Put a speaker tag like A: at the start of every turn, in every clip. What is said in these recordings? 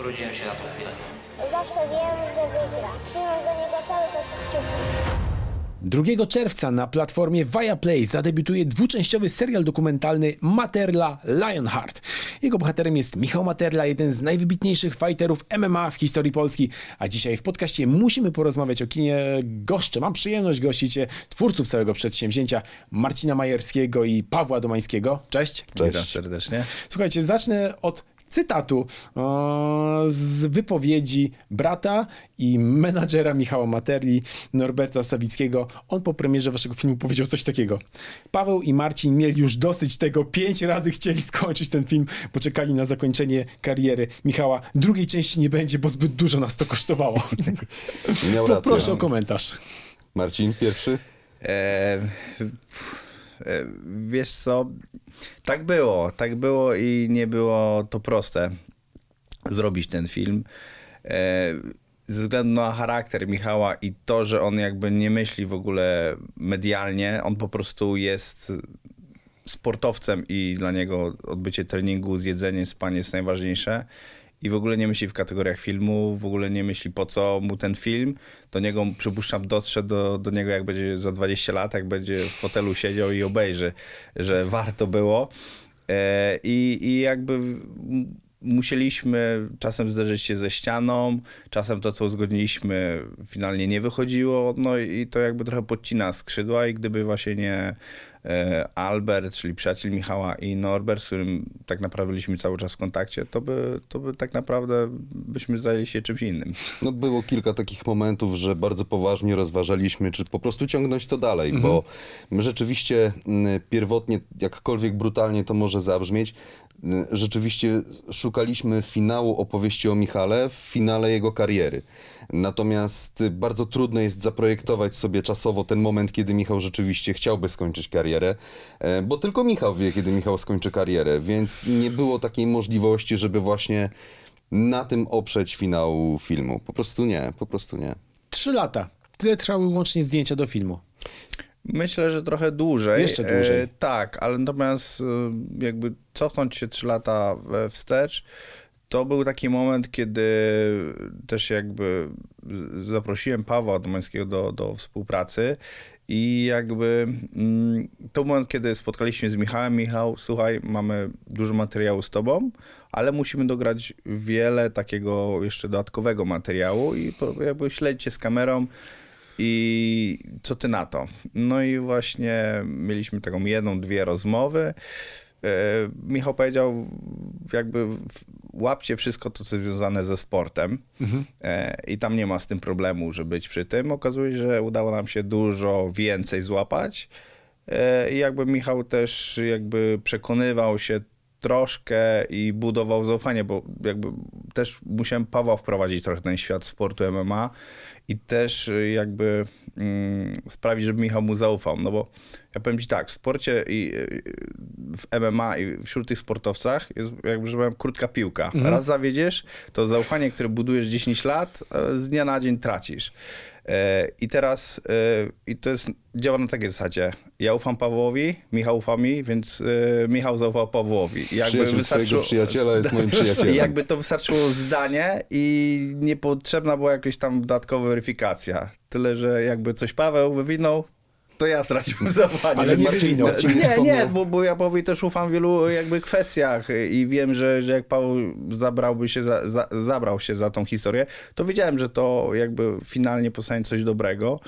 A: Urodziłem się na tą chwilę.
B: Zawsze wiem, że wygra. Trzymam za niego cały czas kciuki.
C: 2 czerwca na platformie Viaplay zadebiutuje dwuczęściowy serial dokumentalny Materla Lionheart. Jego bohaterem jest Michał Materla, jeden z najwybitniejszych fighterów MMA w historii Polski. A dzisiaj w podcaście musimy porozmawiać o kinie. Goszczę, mam przyjemność gościć twórców całego przedsięwzięcia Marcina Majerskiego i Pawła Domańskiego. Cześć.
D: Witam serdecznie.
C: Słuchajcie, zacznę od cytatu e, z wypowiedzi brata i menadżera Michała Materli, Norberta Sawickiego. On po premierze waszego filmu powiedział coś takiego. Paweł i Marcin mieli już dosyć tego. Pięć razy chcieli skończyć ten film, bo czekali na zakończenie kariery Michała. Drugiej części nie będzie, bo zbyt dużo nas to kosztowało.
E: Miał rację.
C: Proszę o komentarz.
E: Marcin, pierwszy?
D: E, e, wiesz co, tak było, tak było i nie było to proste zrobić ten film. E, ze względu na charakter Michała i to, że on jakby nie myśli w ogóle medialnie, on po prostu jest sportowcem i dla niego odbycie treningu, zjedzenie, spanie jest najważniejsze. I w ogóle nie myśli w kategoriach filmu, w ogóle nie myśli po co mu ten film. Do niego, przypuszczam, dotrze do, do niego jak będzie za 20 lat, jak będzie w fotelu siedział i obejrzy, że warto było. E, I, i jakby musieliśmy czasem zderzyć się ze ścianą, czasem to, co uzgodniliśmy, finalnie nie wychodziło, no i to jakby trochę podcina skrzydła i gdyby właśnie nie e, Albert, czyli przyjaciel Michała i Norbert, z którym tak naprawdę byliśmy cały czas w kontakcie, to by, to by tak naprawdę byśmy zajęli się czymś innym.
E: No było kilka takich momentów, że bardzo poważnie rozważaliśmy, czy po prostu ciągnąć to dalej, bo my rzeczywiście mm, pierwotnie, jakkolwiek brutalnie to może zabrzmieć, rzeczywiście szukaliśmy finału opowieści o Michale w finale jego kariery. Natomiast y, bardzo trudno jest zaprojektować sobie czasowo ten moment, kiedy Michał rzeczywiście chciałby skończyć karierę, e, bo tylko Michał wie, kiedy Michał skończy karierę, więc nie było takiej możliwości, żeby właśnie na tym oprzeć finał filmu. Po prostu nie, po prostu nie.
C: Trzy lata. Tyle trwały łącznie zdjęcia do filmu.
D: Myślę, że trochę dłużej.
C: Jeszcze dłużej.
D: E, tak, ale natomiast e, jakby cofnąć się trzy lata we- wstecz, to był taki moment, kiedy też jakby zaprosiłem Pawła Domańskiego do, do współpracy i jakby mm, to moment, kiedy spotkaliśmy się z Michałem. Michał, słuchaj, mamy dużo materiału z tobą, ale musimy dograć wiele takiego jeszcze dodatkowego materiału i jakby śledzicie z kamerą i co ty na to? No i właśnie mieliśmy taką jedną, dwie rozmowy. E, Michał powiedział, jakby łapcie wszystko to, co związane ze sportem E, i tam nie ma z tym problemu, żeby być przy tym. Okazuje się, że udało nam się dużo więcej złapać E, i jakby Michał też jakby przekonywał się troszkę i budował zaufanie, bo jakby też musiałem Pawła wprowadzić trochę ten świat sportu MMA i też jakby sprawić, żeby Michał mu zaufał, no bo ja powiem ci tak, w sporcie i y, w MMA i wśród tych sportowcach jest jakby, że powiem, krótka piłka. Raz zawiedziesz, to zaufanie, które budujesz 10 lat, e, z dnia na dzień tracisz. E, I teraz e, i to jest, działa na takiej zasadzie. Ja ufam Pawłowi, Michał ufa mi, więc Michał zaufał Pawłowi. I jakby
E: twojego przyjaciela jest moim przyjacielem.
D: i jakby to wystarczyło zdanie i niepotrzebna była jakaś tam dodatkowa weryfikacja. Tyle, że jakby coś Paweł wywinął, to ja straciłem zaufanie.
C: Ale nie
D: Nie, nie, bo, bo ja Pawłowi też ufam w wielu jakby kwestiach i wiem, że, że jak Paweł zabrałby się za, za, zabrał się za tą historię, to wiedziałem, że to jakby finalnie powstanie coś dobrego.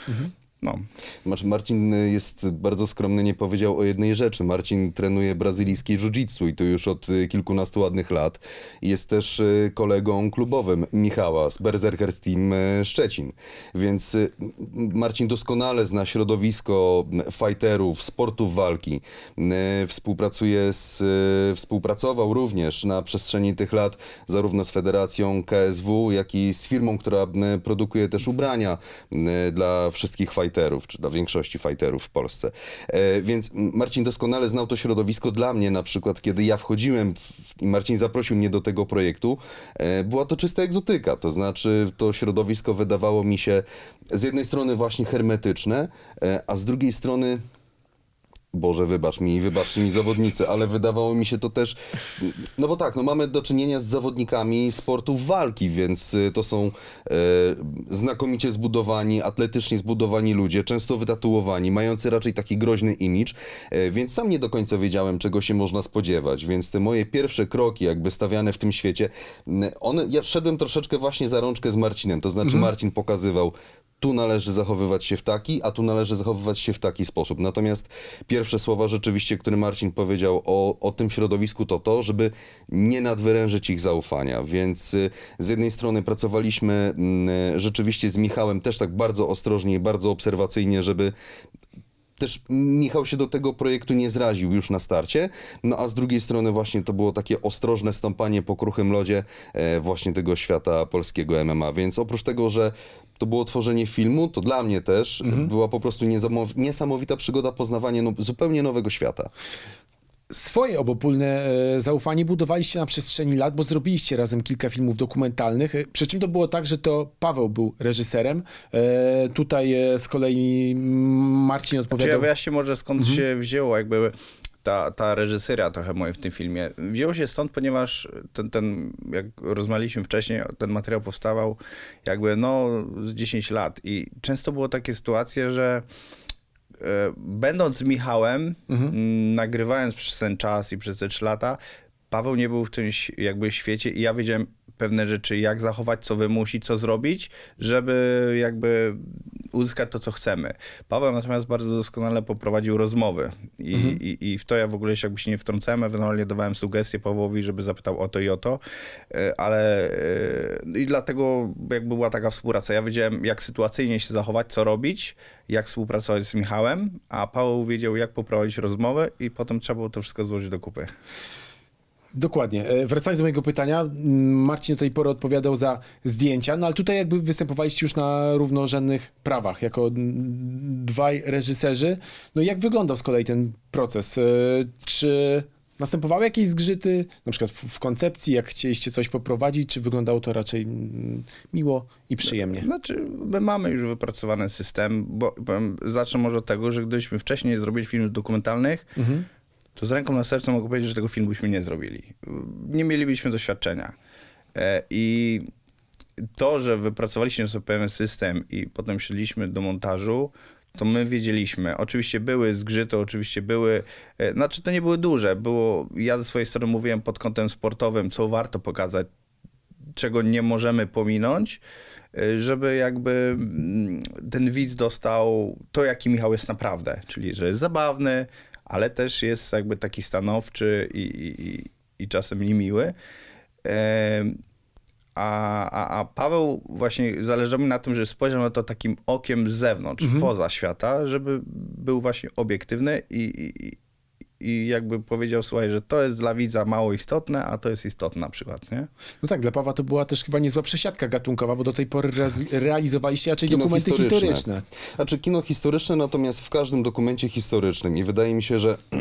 D: No.
E: Mar- Marcin y, jest bardzo skromny, nie powiedział o jednej rzeczy. Marcin trenuje brazylijskie jiu-jitsu i to już od y, kilkunastu ładnych lat. Jest też y, kolegą klubowym Michała z Berserkers Team Szczecin. Więc Marcin doskonale zna środowisko fighterów, sportów walki. Współpracuje z, współpracował również na przestrzeni tych lat zarówno z Federacją KSW, jak i z firmą, która produkuje też ubrania dla wszystkich fighterów, czy dla większości fighterów w Polsce. E, Więc Marcin doskonale znał to środowisko. Dla mnie na przykład, kiedy ja wchodziłem i Marcin zaprosił mnie do tego projektu, e, była to czysta egzotyka. To znaczy to środowisko wydawało mi się z jednej strony właśnie hermetyczne, e, a z drugiej strony Boże, wybacz mi, wybacz mi zawodnicy, ale wydawało mi się to też, no bo tak, no mamy do czynienia z zawodnikami sportów walki, więc y, to są e, znakomicie zbudowani, atletycznie zbudowani ludzie, często wytatuowani, mający raczej taki groźny imidż, e, więc sam nie do końca wiedziałem, czego się można spodziewać, więc te moje pierwsze kroki jakby stawiane w tym świecie, one, ja szedłem troszeczkę właśnie za rączkę z Marcinem, to znaczy Marcin pokazywał, tu należy zachowywać się w taki, a tu należy zachowywać się w taki sposób. Natomiast pierwsze słowa rzeczywiście, które Marcin powiedział o, o tym środowisku, to to, żeby nie nadwyrężyć ich zaufania. Więc y, z jednej strony pracowaliśmy mm, rzeczywiście z Michałem też tak bardzo ostrożnie i bardzo obserwacyjnie, żeby też Michał się do tego projektu nie zraził już na starcie, no a z drugiej strony właśnie to było takie ostrożne stąpanie po kruchym lodzie e, właśnie tego świata polskiego MMA, więc oprócz tego, że to było tworzenie filmu, to dla mnie też była po prostu niesamow- niesamowita przygoda poznawanie no, zupełnie nowego świata.
C: Swoje obopólne e, zaufanie budowaliście na przestrzeni lat, bo zrobiliście razem kilka filmów dokumentalnych. E, Przy czym to było tak, że to Paweł był reżyserem. E, Tutaj z kolei mm, Marcin
D: Czy ja
C: odpowiadał.
D: wyjaśnię może skąd się wzięło jakby ta, ta reżyseria trochę moja w tym filmie. Wzięło się stąd, ponieważ ten, ten, jak rozmawialiśmy wcześniej, ten materiał powstawał jakby no z 10 lat i często było takie sytuacje, że e, będąc z Michałem, m, nagrywając przez ten czas i przez te 3 lata, Paweł nie był w tym jakby świecie i ja wiedziałem pewne rzeczy, jak zachować, co wymusić, co zrobić, żeby jakby uzyskać to, co chcemy. Paweł natomiast bardzo doskonale poprowadził rozmowy i, i, i w to ja w ogóle się jakby się nie wtrącałem, ewentualnie dawałem sugestie Pawłowi, żeby zapytał o to i o to, e, ale e, i dlatego jakby była taka współpraca. Ja wiedziałem, jak sytuacyjnie się zachować, co robić, jak współpracować z Michałem, a Paweł wiedział, jak poprowadzić rozmowę i potem trzeba było to wszystko złożyć do kupy.
C: Dokładnie. E, Wracając do mojego pytania, Marcin do tej pory odpowiadał za zdjęcia, no ale tutaj jakby występowaliście już na równorzędnych prawach, jako dwaj reżyserzy. No jak wyglądał z kolei ten proces? E, Czy następowały jakieś zgrzyty, na przykład w, w koncepcji, jak chcieliście coś poprowadzić, czy wyglądało to raczej miło i przyjemnie?
D: Znaczy, my mamy już wypracowany system, bo powiem, zacznę może od tego, że gdybyśmy wcześniej zrobili filmów dokumentalnych, to z ręką na sercu mogę powiedzieć, że tego filmu byśmy nie zrobili. Nie mielibyśmy doświadczenia. E, I to, że wypracowaliśmy sobie pewien system i potem szliśmy do montażu, to my wiedzieliśmy. Oczywiście były zgrzyty, oczywiście były, e, znaczy to nie były duże. Było, ja ze swojej strony mówiłem pod kątem sportowym, co warto pokazać, czego nie możemy pominąć, y, żeby jakby mm, ten widz dostał to, jaki Michał jest naprawdę, czyli że jest zabawny, ale też jest jakby taki stanowczy i, i, i- czasem niemiły. Em, A, a, a Paweł właśnie zależało mi na tym, żeby spojrzał na to takim okiem z zewnątrz, poza świata, żeby był właśnie obiektywny i, i, i- jakby powiedział, słuchaj, że to jest dla widza mało istotne, a to jest istotne na przykład, nie?
C: No tak, dla Pawła to była też chyba niezła przesiadka gatunkowa, bo do tej pory realizowaliście raczej
E: Kino
C: dokumenty historyczne.
E: Znaczy kino historyczne, natomiast w każdym dokumencie historycznym i wydaje mi się, że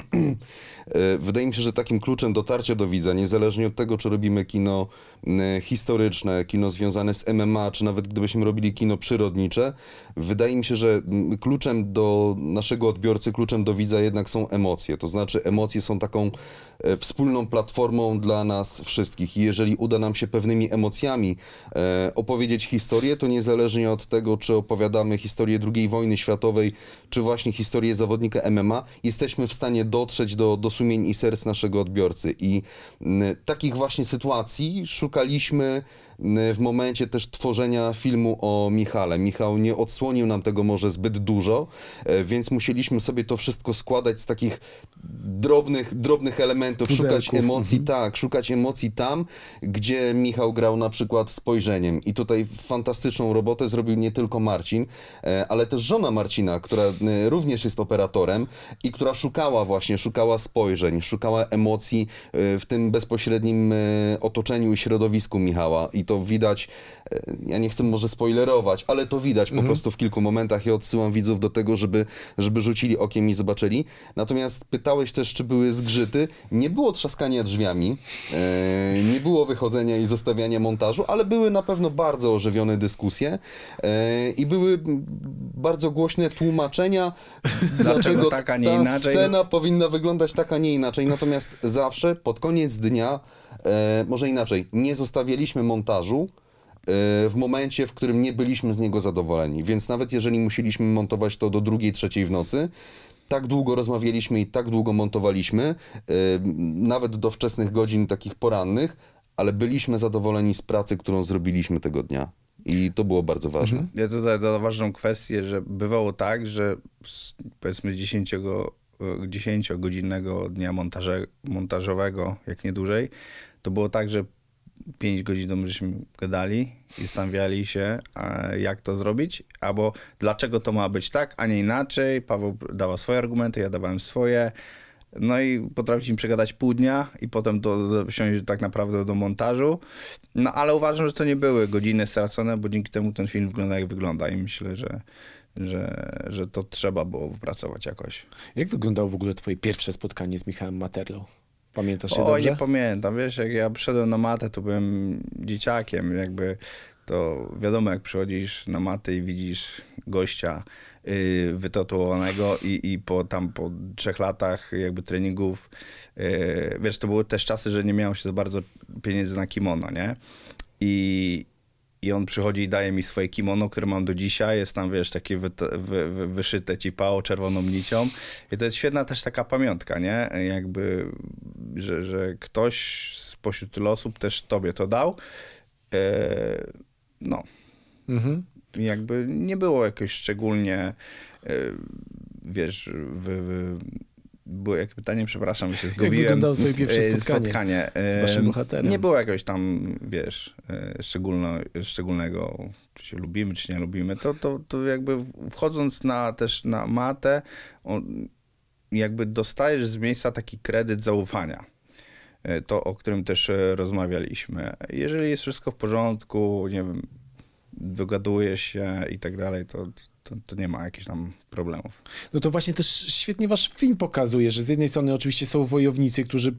E: e, wydaje mi się, że takim kluczem dotarcia do widza, niezależnie od tego, czy robimy kino historyczne, kino związane z MMA, czy nawet gdybyśmy robili kino przyrodnicze, wydaje mi się, że kluczem do naszego odbiorcy, kluczem do widza jednak są emocje. To znaczy emocje są taką e, wspólną platformą dla nas wszystkich i jeżeli uda nam się pewnymi emocjami e, opowiedzieć historię, to niezależnie od tego, czy opowiadamy historię II wojny światowej, czy właśnie historię zawodnika MMA, jesteśmy w stanie dotrzeć do, do sumień i serc naszego odbiorcy. I takich właśnie sytuacji szukaliśmy w momencie też tworzenia filmu o Michale. Michał nie odsłonił nam tego może zbyt dużo, e, więc musieliśmy sobie to wszystko składać z takich drobnych, drobnych elementów, szukać
C: Puzelków,
E: emocji, tak, szukać emocji tam, gdzie Michał grał na przykład spojrzeniem. I tutaj fantastyczną robotę zrobił nie tylko Marcin, e, ale też żona Marcina, która e, również jest operatorem i która szukała właśnie, szukała spojrzeń, szukała emocji w tym bezpośrednim otoczeniu i środowisku Michała. I to widać, e, ja nie chcę może spoilerować, ale to widać po prostu w kilku momentach. Ja odsyłam widzów do tego, żeby, żeby rzucili okiem i zobaczyli. Natomiast pytałeś też, czy były zgrzyty. Nie było trzaskania drzwiami, e, nie było wychodzenia i zostawiania montażu, ale były na pewno bardzo ożywione dyskusje e, i były bardzo głośne tłumaczenia, dlaczego
D: tak, a nie
E: ta
D: inaczej?
E: scena powinna wyglądać tak, a nie inaczej. Natomiast zawsze pod koniec dnia, e, może inaczej, nie zostawialiśmy montażu, e, w momencie, w którym nie byliśmy z niego zadowoleni. Więc nawet jeżeli musieliśmy montować to do drugiej, trzeciej w nocy, tak długo rozmawialiśmy i tak długo montowaliśmy, e, nawet do wczesnych godzin takich porannych, ale byliśmy zadowoleni z pracy, którą zrobiliśmy tego dnia. I to było bardzo ważne.
D: Ja tutaj ważną kwestię, że bywało tak, że z, powiedzmy z 10, 10-godzinnego dnia montaże, montażowego, jak nie dłużej, to było tak, że 5 godzin temu żeśmy gadali i zastanawiali się, jak to zrobić, albo dlaczego to ma być tak, a nie inaczej. Paweł dawał swoje argumenty, ja dawałem swoje. No i potrafiliśmy przegadać pół dnia i potem to wsiąść tak naprawdę do montażu. No ale uważam, że to nie były godziny stracone, bo dzięki temu ten film wygląda jak wygląda i myślę, że, że, że to trzeba było wypracować jakoś.
C: Jak wyglądało w ogóle twoje pierwsze spotkanie z Michałem Materlą? Pamiętasz się
D: Oj,
C: dobrze?
D: nie pamiętam, wiesz, jak ja przyszedłem na matę, to byłem dzieciakiem, jakby to wiadomo, jak przychodzisz na matę i widzisz gościa yy, wytatuowanego i, i po tam po trzech latach jakby treningów, yy, wiesz, to były też czasy, że nie miało się za bardzo pieniędzy na kimono, nie? I, i on przychodzi i daje mi swoje kimono, które mam do dzisiaj. Jest tam, wiesz, takie wy, wy, wy, wyszyte cipało czerwoną nicią. I to jest świetna też taka pamiątka, nie? Jakby, że, że ktoś spośród tylu osób też tobie to dał. E, no.
C: Mhm.
D: Jakby nie było jakoś szczególnie, e, wiesz, w, było jak pytanie, przepraszam, się zgubiłem.
C: wyglądało twoje pierwsze
D: E,
C: spotkanie z
D: e,
C: waszym bohaterem?
D: Nie było jakoś tam, wiesz, e, szczególno, szczególnego, czy się lubimy, czy nie lubimy. To, to, to jakby wchodząc na, też na matę, on, jakby dostajesz z miejsca taki kredyt zaufania. To, o którym też rozmawialiśmy. Jeżeli jest wszystko w porządku, nie wiem, dogadujesz się i tak dalej, to, to, to nie ma jakichś tam problemów.
C: No to właśnie też świetnie wasz film pokazuje, że z jednej strony oczywiście są wojownicy, którzy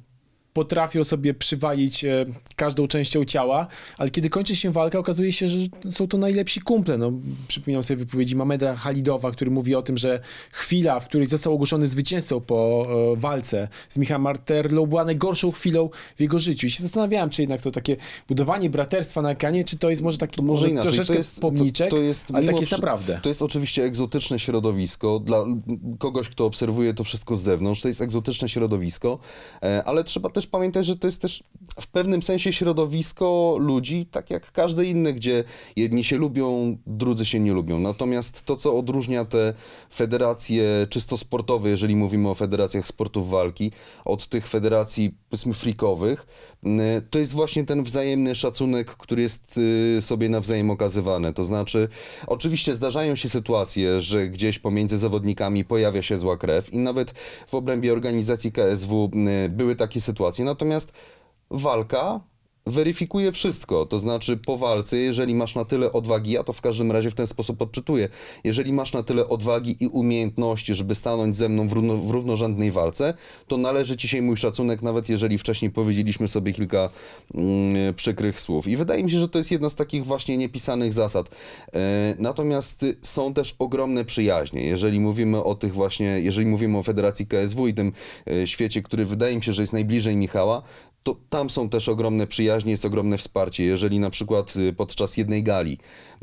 C: potrafią sobie przywalić e, każdą częścią ciała, ale kiedy kończy się walka, okazuje się, że są to najlepsi kumple. No, przypominam sobie wypowiedzi Mameda Halidowa, który mówi o tym, że chwila, w której został ogłoszony zwycięzcą po e, walce z Michałem Marterlą, była najgorszą chwilą w jego życiu. I się zastanawiałem, czy jednak to takie budowanie braterstwa na ekranie, czy to jest może taki może
E: inaczej,
C: troszeczkę
E: to jest-
C: pomniczek,
E: to- to jest
C: ale tak jest naprawdę.
E: To jest oczywiście egzotyczne środowisko. Dla kogoś, kto obserwuje to wszystko z zewnątrz, to jest egzotyczne środowisko, e, ale trzeba też pamiętać, że to jest też w pewnym sensie środowisko ludzi, tak jak każde inne, gdzie jedni się lubią, drudzy się nie lubią. Natomiast to, co odróżnia te federacje czysto sportowe, jeżeli mówimy o federacjach sportów walki, od tych federacji, powiedzmy, freakowych, m, to jest właśnie ten wzajemny szacunek, który jest y, sobie nawzajem okazywany. To znaczy, oczywiście zdarzają się sytuacje, że gdzieś pomiędzy zawodnikami pojawia się zła krew i nawet w obrębie organizacji KSW y, były takie sytuacje. Natomiast walka weryfikuje wszystko. To znaczy po walce, jeżeli masz na tyle odwagi, ja to w każdym razie w ten sposób odczytuję, jeżeli masz na tyle odwagi i umiejętności, żeby stanąć ze mną w, równo, w równorzędnej walce, to należy ci się mój szacunek, nawet jeżeli wcześniej powiedzieliśmy sobie kilka mm, przykrych słów. I wydaje mi się, że to jest jedna z takich właśnie niepisanych zasad. E, natomiast są też ogromne przyjaźnie. Jeżeli mówimy o tych właśnie, jeżeli mówimy o Federacji KSW i tym e, świecie, który wydaje mi się, że jest najbliżej Michała, to tam są też ogromne przyjaźnie, jest ogromne wsparcie. Jeżeli na przykład y, podczas jednej gali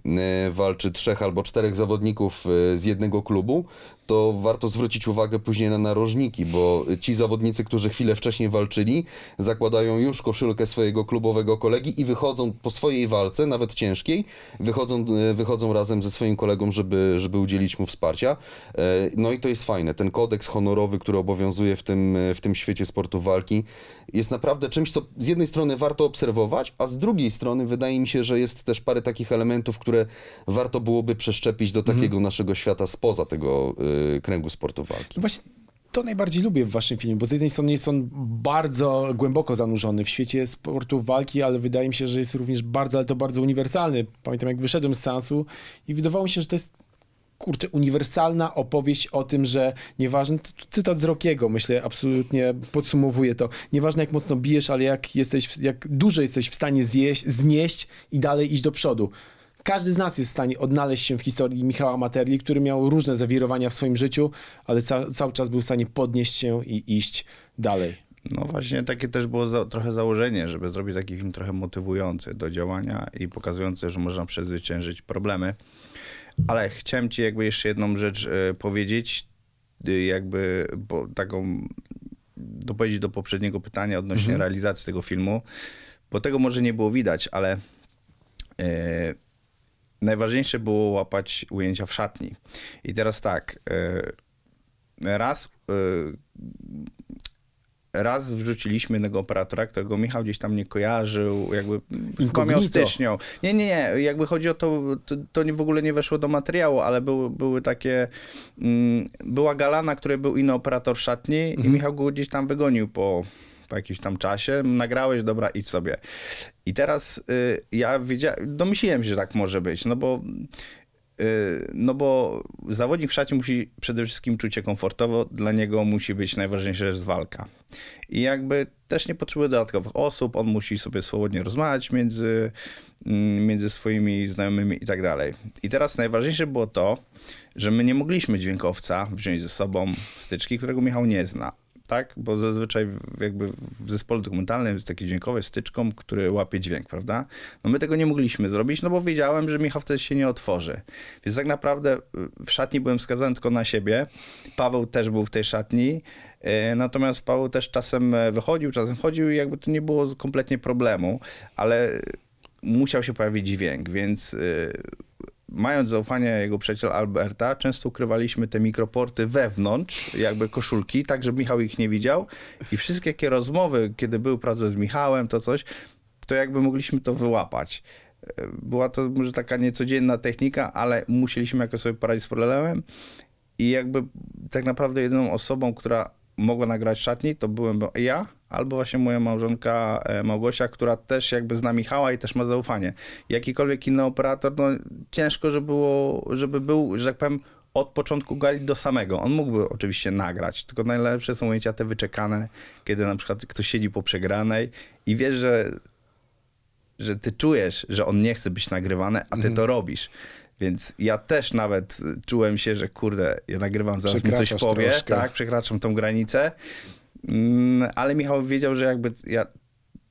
E: y, walczy trzech albo czterech zawodników y, z jednego klubu, to warto zwrócić uwagę później na narożniki, bo ci zawodnicy, którzy chwilę wcześniej walczyli, zakładają już koszulkę swojego klubowego kolegi i wychodzą po swojej walce, nawet ciężkiej, wychodzą, y, wychodzą razem ze swoim kolegą, żeby, żeby udzielić mu wsparcia. E, No i to jest fajne. Ten kodeks honorowy, który obowiązuje w tym, w tym świecie sportu walki, jest naprawdę czymś, co z jednej strony warto obserwować, a z drugiej strony wydaje mi się, że jest też parę takich elementów, które warto byłoby przeszczepić do takiego naszego świata spoza tego kręgu sportu walki.
C: Właśnie to najbardziej lubię w waszym filmie, bo z jednej strony jest on bardzo głęboko zanurzony w świecie sportu walki, ale wydaje mi się, że jest również bardzo, ale to bardzo uniwersalny. Pamiętam jak wyszedłem z seansu i wydawało mi się, że to jest kurczę, uniwersalna opowieść o tym, że nieważne, to cytat z Rockiego, myślę, absolutnie podsumowuje to, nieważne jak mocno bijesz, ale jak jesteś, jak dużo jesteś w stanie zjeść, znieść i dalej iść do przodu. Każdy z nas jest w stanie odnaleźć się w historii Michała Materli, który miał różne zawirowania w swoim życiu, ale ca cały czas był w stanie podnieść się i iść dalej.
D: No właśnie takie też było za, trochę założenie, żeby zrobić taki film trochę motywujący do działania i pokazujący, że można przezwyciężyć problemy. Ale chciałem ci jakby jeszcze jedną rzecz e, powiedzieć, y, jakby bo taką dopowiedzieć do poprzedniego pytania odnośnie realizacji tego filmu, bo tego może nie było widać, ale e, najważniejsze było łapać ujęcia w szatni. I teraz tak, e, raz e, raz wrzuciliśmy jednego operatora, którego Michał gdzieś tam nie kojarzył, jakby miał stycznią. Nie, nie, nie, jakby chodzi o to, to, to w ogóle nie weszło do materiału, ale były, były takie, mm, była gala, na której był inny operator w szatni i Michał go gdzieś tam wygonił po, po jakimś tam czasie, nagrałeś, dobra, idź sobie. I teraz y, ja wiedziałem, domyśliłem się, że tak może być, no bo y, no bo zawodnik w szacie musi przede wszystkim czuć się komfortowo, dla niego musi być najważniejsza rzecz walka. I jakby też nie potrzebuje dodatkowych osób, on musi sobie swobodnie rozmawiać między, mm, między swoimi znajomymi i tak dalej. I teraz najważniejsze było to, że my nie mogliśmy dźwiękowca wziąć ze sobą styczki, którego Michał nie zna. Tak? Bo zazwyczaj jakby w zespole dokumentalnym jest taki dźwiękowy styczką, który łapie dźwięk, prawda? No my tego nie mogliśmy zrobić, no bo wiedziałem, że Michał wtedy się nie otworzy. Więc tak naprawdę y, w szatni byłem skazany tylko na siebie. Paweł też był w tej szatni. E, Natomiast Paweł też czasem e, wychodził, czasem wchodził i jakby to nie było kompletnie problemu, ale musiał się pojawić dźwięk, więc y, mając zaufanie jego przyjaciela Alberta, często ukrywaliśmy te mikroporty wewnątrz, jakby koszulki, tak żeby Michał ich nie widział i wszystkie jakie rozmowy, kiedy był prace z Michałem, to coś, to jakby mogliśmy to wyłapać. Była to może taka niecodzienna technika, ale musieliśmy jakoś sobie poradzić z problemem i jakby tak naprawdę jedyną osobą, która mogła nagrać szatni, to byłem ja, albo właśnie moja małżonka e, Małgosia, która też jakby zna Michała i też ma zaufanie. Jakikolwiek inny operator, no ciężko, żeby, było, żeby był, że tak powiem, od początku gali do samego. On mógłby oczywiście nagrać, tylko najlepsze są ujęcia te wyczekane, kiedy na przykład ktoś siedzi po przegranej i wiesz, że, że ty czujesz, że on nie chce być nagrywany, a ty to robisz. Więc ja też nawet czułem się, że kurde, ja nagrywam, zaraz mi coś powie,
C: troszkę.
D: tak, przekraczam tą granicę. Mm, ale Michał wiedział, że jakby ja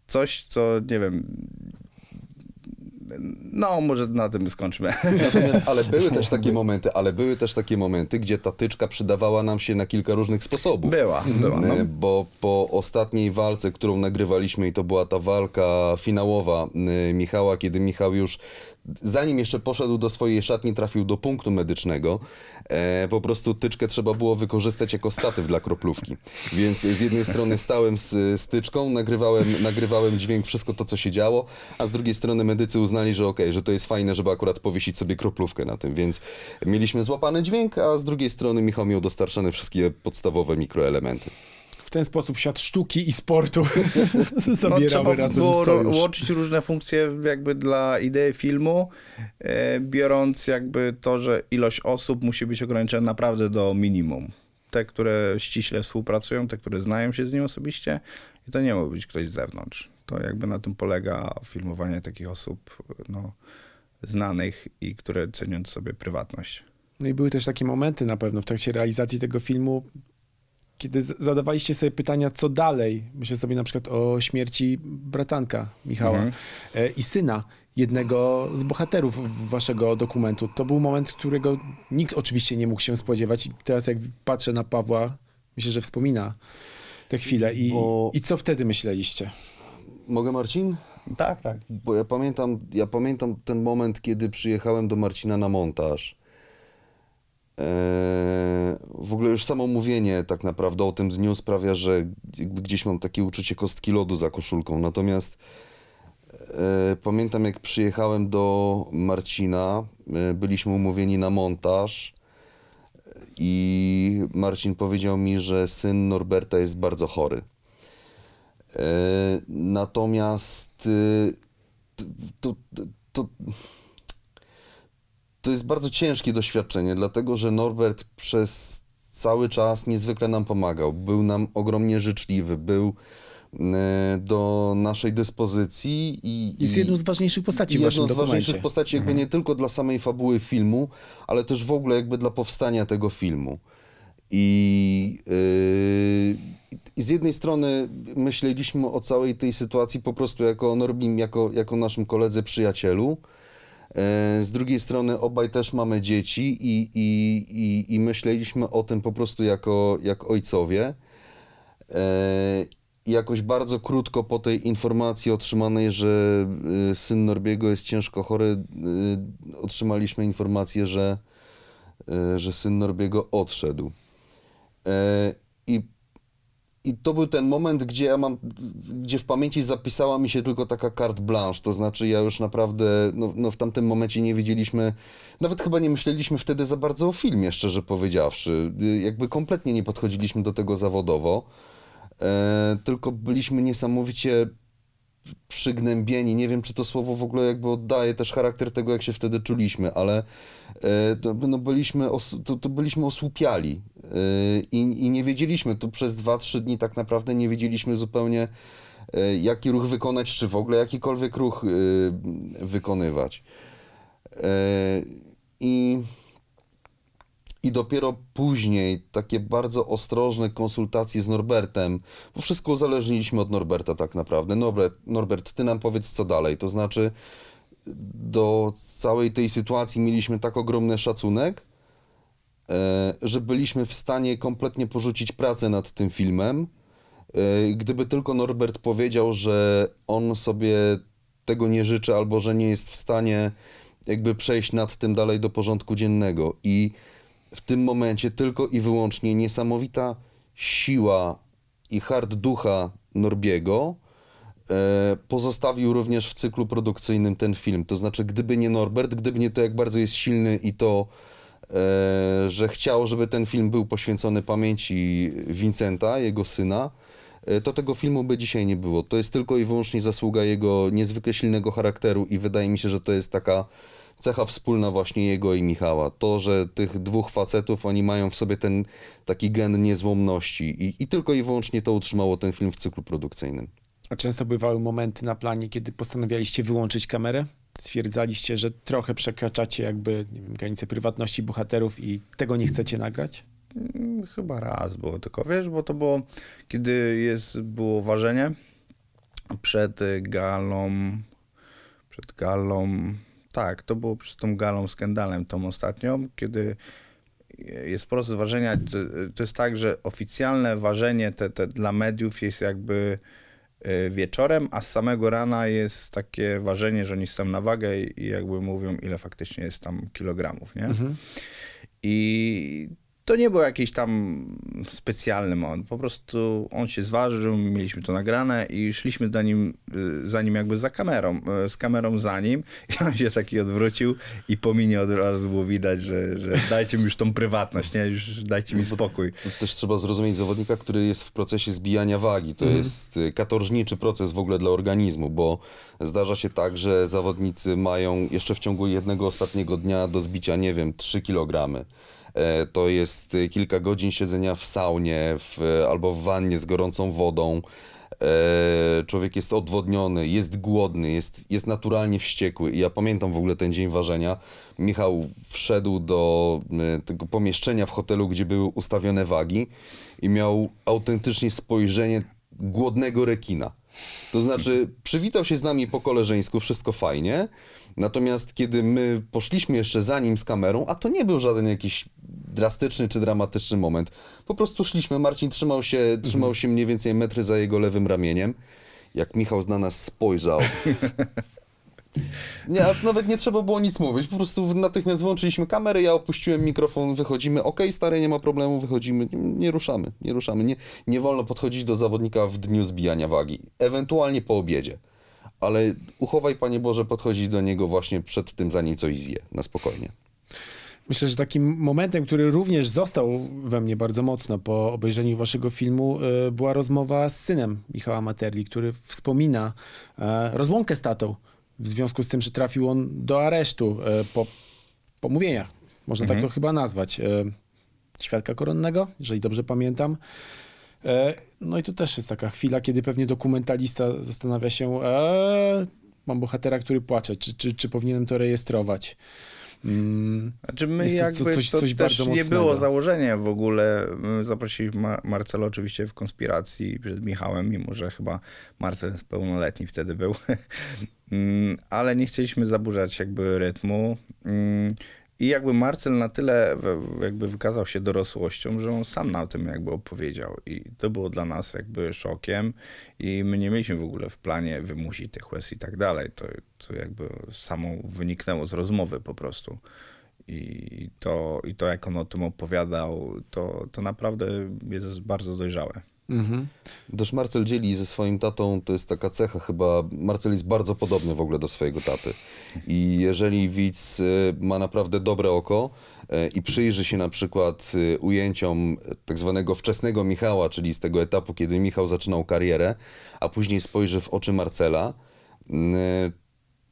D: coś, co nie wiem. No, może na tym skończmy.
E: Natomiast, ale były też takie momenty, ale były też takie momenty, gdzie ta tyczka przydawała nam się na kilka różnych sposobów.
D: Była, była. No.
E: E, Bo po ostatniej walce, którą nagrywaliśmy, i to była ta walka finałowa e, Michała, kiedy Michał już, zanim jeszcze poszedł do swojej szatni, trafił do punktu medycznego, e, po prostu tyczkę trzeba było wykorzystać jako statyw dla kroplówki. Więc z jednej strony stałem z styczką, nagrywałem, nagrywałem dźwięk, wszystko to, co się działo, a z drugiej strony medycy uznali, że okej, że to jest fajne, żeby akurat powiesić sobie kroplówkę na tym, więc mieliśmy złapany dźwięk, a z drugiej strony Michał miał dostarczane wszystkie podstawowe mikroelementy.
C: W ten sposób świat sztuki i sportu
D: No,
C: zabierały
D: trzeba
C: razem
D: było
C: sojusz.
D: łączyć różne funkcje jakby dla idei filmu, e, biorąc jakby to, że ilość osób musi być ograniczona naprawdę do minimum. Te, które ściśle współpracują, te, które znają się z nim osobiście i to nie może być ktoś z zewnątrz. To jakby na tym polega filmowanie takich osób no, znanych i które cenią sobie prywatność.
C: No i były też takie momenty na pewno w trakcie realizacji tego filmu, kiedy zadawaliście sobie pytania, co dalej. Myślę sobie na przykład o śmierci bratanka Michała e, i syna jednego z bohaterów waszego dokumentu. To był moment, którego nikt oczywiście nie mógł się spodziewać. I teraz jak patrzę na Pawła, myślę, że wspomina tę chwilę. I,
E: Bo-
C: i co wtedy myśleliście?
E: Mogę, Marcin?
D: Tak, tak.
E: Bo ja pamiętam, ja pamiętam ten moment, kiedy przyjechałem do Marcina na montaż. Eee, w ogóle już samo mówienie tak naprawdę o tym dniu sprawia, że gdzieś mam takie uczucie kostki lodu za koszulką. Natomiast e, pamiętam jak przyjechałem do Marcina, e, byliśmy umówieni na montaż i Marcin powiedział mi, że syn Norberta jest bardzo chory. Natomiast y, to, to, to, to jest bardzo ciężkie doświadczenie, dlatego że Norbert przez cały czas niezwykle nam pomagał. Był nam ogromnie życzliwy, był e, do naszej dyspozycji i.
C: Jest jedną z ważniejszych postaci w
E: jedną z ważniejszych postaci jakby nie tylko dla samej fabuły filmu, ale też w ogóle jakby dla powstania tego filmu. I, yy, i z jednej strony myśleliśmy o całej tej sytuacji po prostu jako o Norbim, jako, jako naszym koledze, przyjacielu. E, Z drugiej strony obaj też mamy dzieci i, i, i, i myśleliśmy o tym po prostu jako, jak ojcowie. E, jakoś bardzo krótko po tej informacji otrzymanej, że y, syn Norbiego jest ciężko chory, otrzymaliśmy informację, że, że syn Norbiego odszedł. E, I, I to był ten moment, gdzie ja mam, gdzie w pamięci zapisała mi się tylko taka carte blanche, to znaczy ja już naprawdę, no, no w tamtym momencie nie wiedzieliśmy, nawet chyba nie myśleliśmy wtedy za bardzo o filmie, szczerze powiedziawszy. Jakby kompletnie nie podchodziliśmy do tego zawodowo. E, tylko byliśmy niesamowicie przygnębieni. Nie wiem, czy to słowo w ogóle jakby oddaje też charakter tego, jak się wtedy czuliśmy, ale e, to, no byliśmy, os, to, to byliśmy osłupiali e, i, i nie wiedzieliśmy, tu przez 2-3 dni tak naprawdę nie wiedzieliśmy zupełnie, e, jaki ruch wykonać, czy w ogóle jakikolwiek ruch wykonywać. I... I dopiero później takie bardzo ostrożne konsultacje z Norbertem, bo wszystko uzależniliśmy od Norberta tak naprawdę. Norbert, Norbert, ty nam powiedz co dalej. To znaczy, do całej tej sytuacji mieliśmy tak ogromny szacunek, e, że byliśmy w stanie kompletnie porzucić pracę nad tym filmem. E, Gdyby tylko Norbert powiedział, że on sobie tego nie życzy albo że nie jest w stanie jakby przejść nad tym dalej do porządku dziennego. I w tym momencie tylko i wyłącznie niesamowita siła i hard ducha Norbiego e, pozostawił również w cyklu produkcyjnym ten film. To znaczy, gdyby nie Norbert, gdyby nie to, jak bardzo jest silny i to, e, że chciał, żeby ten film był poświęcony pamięci Vincenta, jego syna, e, to tego filmu by dzisiaj nie było. To jest tylko i wyłącznie zasługa jego niezwykle silnego charakteru i wydaje mi się, że to jest taka cecha wspólna właśnie jego i Michała. To, że tych dwóch facetów, oni mają w sobie ten taki gen niezłomności i, i tylko i wyłącznie to utrzymało ten film w cyklu produkcyjnym.
C: A często bywały momenty na planie, kiedy postanawialiście wyłączyć kamerę? Stwierdzaliście, że trochę przekraczacie jakby nie wiem, granice prywatności bohaterów i tego nie chcecie nagrać?
D: Mm, Chyba raz było tylko, wiesz, bo to było, kiedy jest, było ważenie przed galą, przed galą, tak, to było przed tą galą skandalem tą ostatnią, kiedy jest proces ważenia, to, to jest tak, że oficjalne ważenie te, te dla mediów jest jakby y, wieczorem, a z samego rana jest takie ważenie, że oni są na wagę i jakby mówią, ile faktycznie jest tam kilogramów, nie? I to nie był jakiś tam specjalny moment. Po prostu on się zważył, mieliśmy to nagrane i szliśmy za nim, y, za nim jakby za kamerą, y, z kamerą za nim i on się taki odwrócił i po minie od razu było widać, że, że dajcie mi już tą prywatność, nie? Już dajcie mi spokój.
E: To Też trzeba zrozumieć zawodnika, który jest w procesie zbijania wagi. To jest y, katorżniczy proces w ogóle dla organizmu, bo zdarza się tak, że zawodnicy mają jeszcze w ciągu jednego ostatniego dnia do zbicia, nie wiem, 3 kg. E, To jest y, kilka godzin siedzenia w saunie w, albo w wannie z gorącą wodą. E, Człowiek jest odwodniony, jest głodny, jest, jest naturalnie wściekły. I ja pamiętam w ogóle ten dzień ważenia. Michał wszedł do y, tego pomieszczenia w hotelu, gdzie były ustawione wagi i miał autentycznie spojrzenie głodnego rekina. To znaczy, przywitał się z nami po koleżeńsku, wszystko fajnie. Natomiast kiedy my poszliśmy jeszcze za nim z kamerą, a to nie był żaden jakiś drastyczny czy dramatyczny moment. Po prostu szliśmy, Marcin trzymał się, trzymał się mniej więcej metry za jego lewym ramieniem. Jak Michał na nas spojrzał. Nie, a nawet nie trzeba było nic mówić. Po prostu natychmiast włączyliśmy kamerę, ja opuściłem mikrofon, wychodzimy. Okej, stary, nie ma problemu, wychodzimy. Nie, nie ruszamy, nie ruszamy. Nie, nie wolno podchodzić do zawodnika w dniu zbijania wagi. Ewentualnie po obiedzie. Ale uchowaj, Panie Boże, podchodzić do niego właśnie przed tym, zanim coś zje. Na spokojnie.
C: Myślę, że takim momentem, który również został we mnie bardzo mocno po obejrzeniu waszego filmu, y, była rozmowa z synem Michała Materli, który wspomina e, rozłąkę z tatą w związku z tym, że trafił on do aresztu e, po pomówieniach, można tak to chyba nazwać, e, świadka koronnego, jeżeli dobrze pamiętam. No i to też jest taka chwila, kiedy pewnie dokumentalista zastanawia się, e, mam bohatera, który płacze, czy, czy, czy powinienem to rejestrować. Mm,
D: Znaczy my
C: Jest to
D: jakby
C: coś-
D: to
C: coś
D: też nie
C: mocnego.
D: było założenia w ogóle. My Zaprosiliśmy Mar- Marcela oczywiście w konspiracji przed Michałem, mimo że chyba Marcel jest pełnoletni wtedy był. Mm, Ale nie chcieliśmy zaburzać jakby rytmu. I jakby Marcel na tyle jakby wykazał się dorosłością, że on sam na tym jakby opowiedział. I to było dla nas jakby szokiem. I my nie mieliśmy w ogóle w planie wymusić tych łez i tak dalej. To, to jakby samo wyniknęło z rozmowy po prostu. I to, I to, jak on o tym opowiadał, to, to naprawdę jest bardzo dojrzałe.
C: Mhm.
E: Też Marcel dzieli ze swoim tatą, to jest taka cecha chyba, Marcel jest bardzo podobny w ogóle do swojego taty. I jeżeli widz y, ma naprawdę dobre oko y, i przyjrzy się na przykład y, ujęciom tak zwanego wczesnego Michała, czyli z tego etapu, kiedy Michał zaczynał karierę, a później spojrzy w oczy Marcela, y,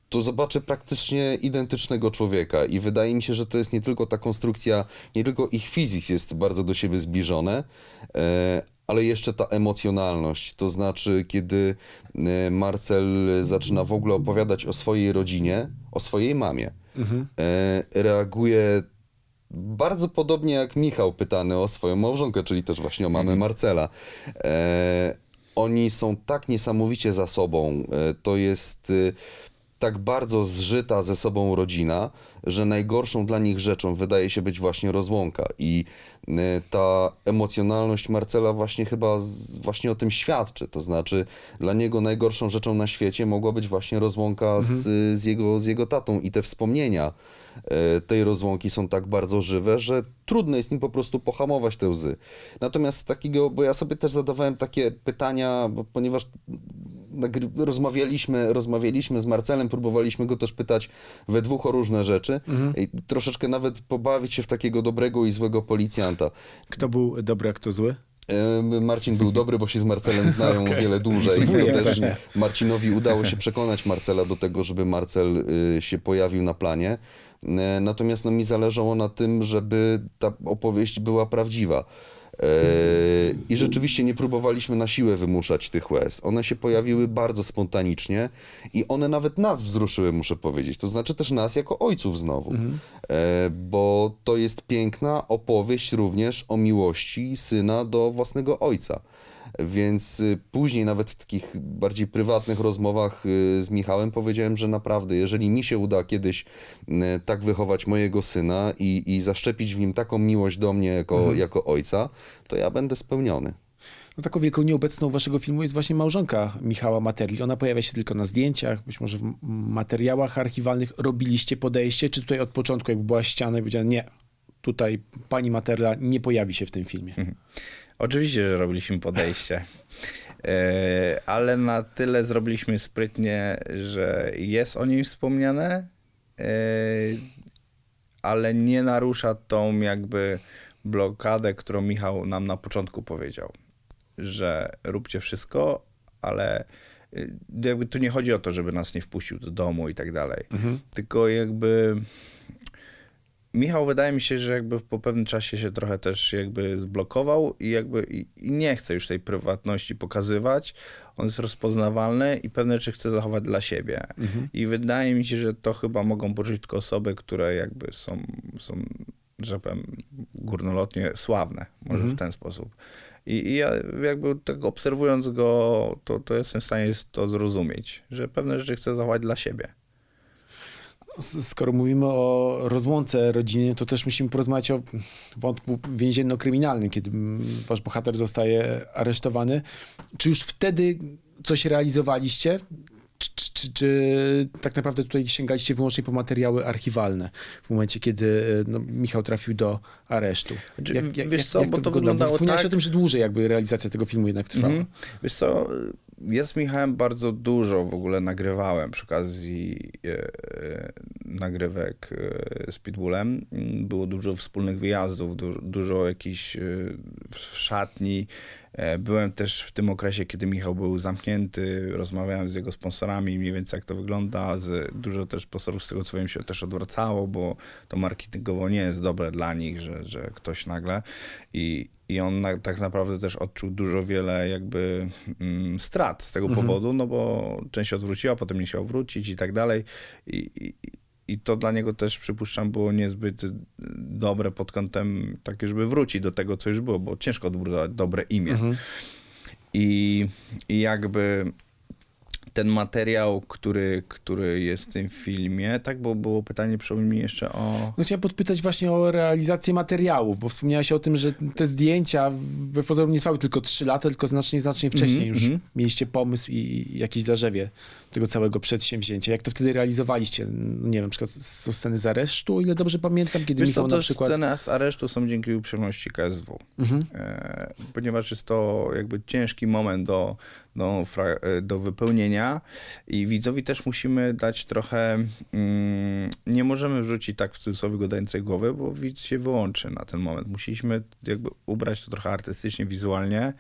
E: to zobaczy praktycznie identycznego człowieka i wydaje mi się, że to jest nie tylko ta konstrukcja, nie tylko ich fizyk jest bardzo do siebie zbliżone, e, ale jeszcze ta emocjonalność, to znaczy kiedy e, Marcel zaczyna w ogóle opowiadać o swojej rodzinie, o swojej mamie, e, reaguje bardzo podobnie jak Michał pytany o swoją małżonkę, czyli też właśnie o mamę Marcela. E, oni są tak niesamowicie za sobą. To jest tak bardzo zżyta ze sobą rodzina, że najgorszą dla nich rzeczą wydaje się być właśnie rozłąka. I e, ta emocjonalność Marcela właśnie chyba z, właśnie o tym świadczy. To znaczy, dla niego najgorszą rzeczą na świecie mogła być właśnie rozłąka z, z, jego, z jego tatą i te wspomnienia e, tej rozłąki są tak bardzo żywe, że trudno jest nim po prostu pohamować te łzy. Natomiast takiego, bo ja sobie też zadawałem takie pytania, ponieważ rozmawialiśmy, rozmawialiśmy z Marcelem, próbowaliśmy go też pytać we dwóch o różne rzeczy i troszeczkę nawet pobawić się w takiego dobrego i złego policjanta.
C: Kto był dobry, a kto zły?
E: Marcin był dobry, bo się z Marcelem znają o wiele dłużej. I to też Marcinowi udało się przekonać Marcela do tego, żeby Marcel y, się pojawił na planie. E, Natomiast no, mi zależało na tym, żeby ta opowieść była prawdziwa. E, I rzeczywiście nie próbowaliśmy na siłę wymuszać tych łez. One się pojawiły bardzo spontanicznie i one nawet nas wzruszyły, muszę powiedzieć. To znaczy też nas jako ojców znowu. E, Bo to jest piękna opowieść również o miłości syna do własnego ojca. Więc y, później nawet w takich bardziej prywatnych rozmowach y, z Michałem powiedziałem, że naprawdę, jeżeli mi się uda kiedyś y, tak wychować mojego syna i, i zaszczepić w nim taką miłość do mnie jako, jako ojca, to ja będę spełniony.
C: No taką wielką nieobecną waszego filmu jest właśnie małżonka Michała Materli. Ona pojawia się tylko na zdjęciach, być może w materiałach archiwalnych. Robiliście podejście, czy tutaj od początku jakby była ściana i powiedziano, nie, tutaj pani Materla nie pojawi się w tym filmie.
D: Oczywiście, że robiliśmy podejście. E, Ale na tyle zrobiliśmy sprytnie, że jest o niej wspomniane, e, ale nie narusza tą jakby blokadę, którą Michał nam na początku powiedział, że róbcie wszystko, ale y, jakby tu nie chodzi o to, żeby nas nie wpuścił do domu i tak dalej, tylko jakby Michał wydaje mi się, że jakby po pewnym czasie się trochę też jakby zblokował i jakby i, i nie chce już tej prywatności pokazywać. On jest rozpoznawalny i pewne rzeczy chce zachować dla siebie. I wydaje mi się, że to chyba mogą poczuć tylko osoby, które jakby są, są że powiem, górnolotnie sławne, może w ten sposób. I, I ja jakby tak obserwując go, to, to jestem w stanie to zrozumieć, że pewne rzeczy chce zachować dla siebie.
C: Skoro mówimy o rozłące rodziny, to też musimy porozmawiać o wątku więzienno-kryminalnym, kiedy mm, wasz bohater zostaje aresztowany. Czy już wtedy coś realizowaliście? Czy, czy, czy, czy tak naprawdę tutaj sięgaliście wyłącznie po materiały archiwalne w momencie, kiedy no, Michał trafił do aresztu?
D: Znaczy, wiesz co, bo to
C: wyglądało?
D: wyglądało tak-
C: o tym, że dłużej jakby realizacja tego filmu jednak trwała.
D: Mhm. Wiesz co, ja z Michałem bardzo dużo w ogóle nagrywałem przy okazji e, e, nagrywek e, z Pitbullem. Było dużo wspólnych wyjazdów, du, dużo jakichś w szatni. Byłem też w tym okresie, kiedy Michał był zamknięty, rozmawiałem z jego sponsorami, mniej więcej jak to wygląda. Z, dużo też sponsorów z tego co wiem się też odwracało, bo to marketingowo nie jest dobre dla nich, że, że ktoś nagle i, i on na, tak naprawdę też odczuł dużo wiele jakby mm, strat z tego powodu, no bo część odwróciła, potem nie chciał wrócić i tak dalej. I, i, i to dla niego też, przypuszczam, było niezbyt y, dobre pod kątem takie, żeby wrócić do tego, co już było, bo ciężko odbudować dobre imię. I, I jakby ten materiał, który, który jest w tym filmie, tak, bo było pytanie, przypomnij mi jeszcze o...
C: No chciałem podpytać właśnie o realizację materiałów, bo wspomniałeś o tym, że te zdjęcia we pozoru nie trwały tylko 3 lata, tylko znacznie, znacznie wcześniej już
D: mhm.
C: mieliście pomysł i jakieś zarzewie tego całego przedsięwzięcia. Jak to wtedy realizowaliście? No nie wiem, na przykład są sceny z aresztu, ile dobrze pamiętam, kiedy
D: Wiesz
C: Michał na przykład...
D: sceny z aresztu są dzięki uprzejmości KSW. E, ponieważ jest to jakby ciężki moment do, do, e, do wypełnienia i widzowi też musimy dać trochę, mm, nie możemy wrzucić tak w cudzysłowie go dającej głowy, bo widz się wyłączy na ten moment. Musieliśmy jakby ubrać to trochę artystycznie, wizualnie.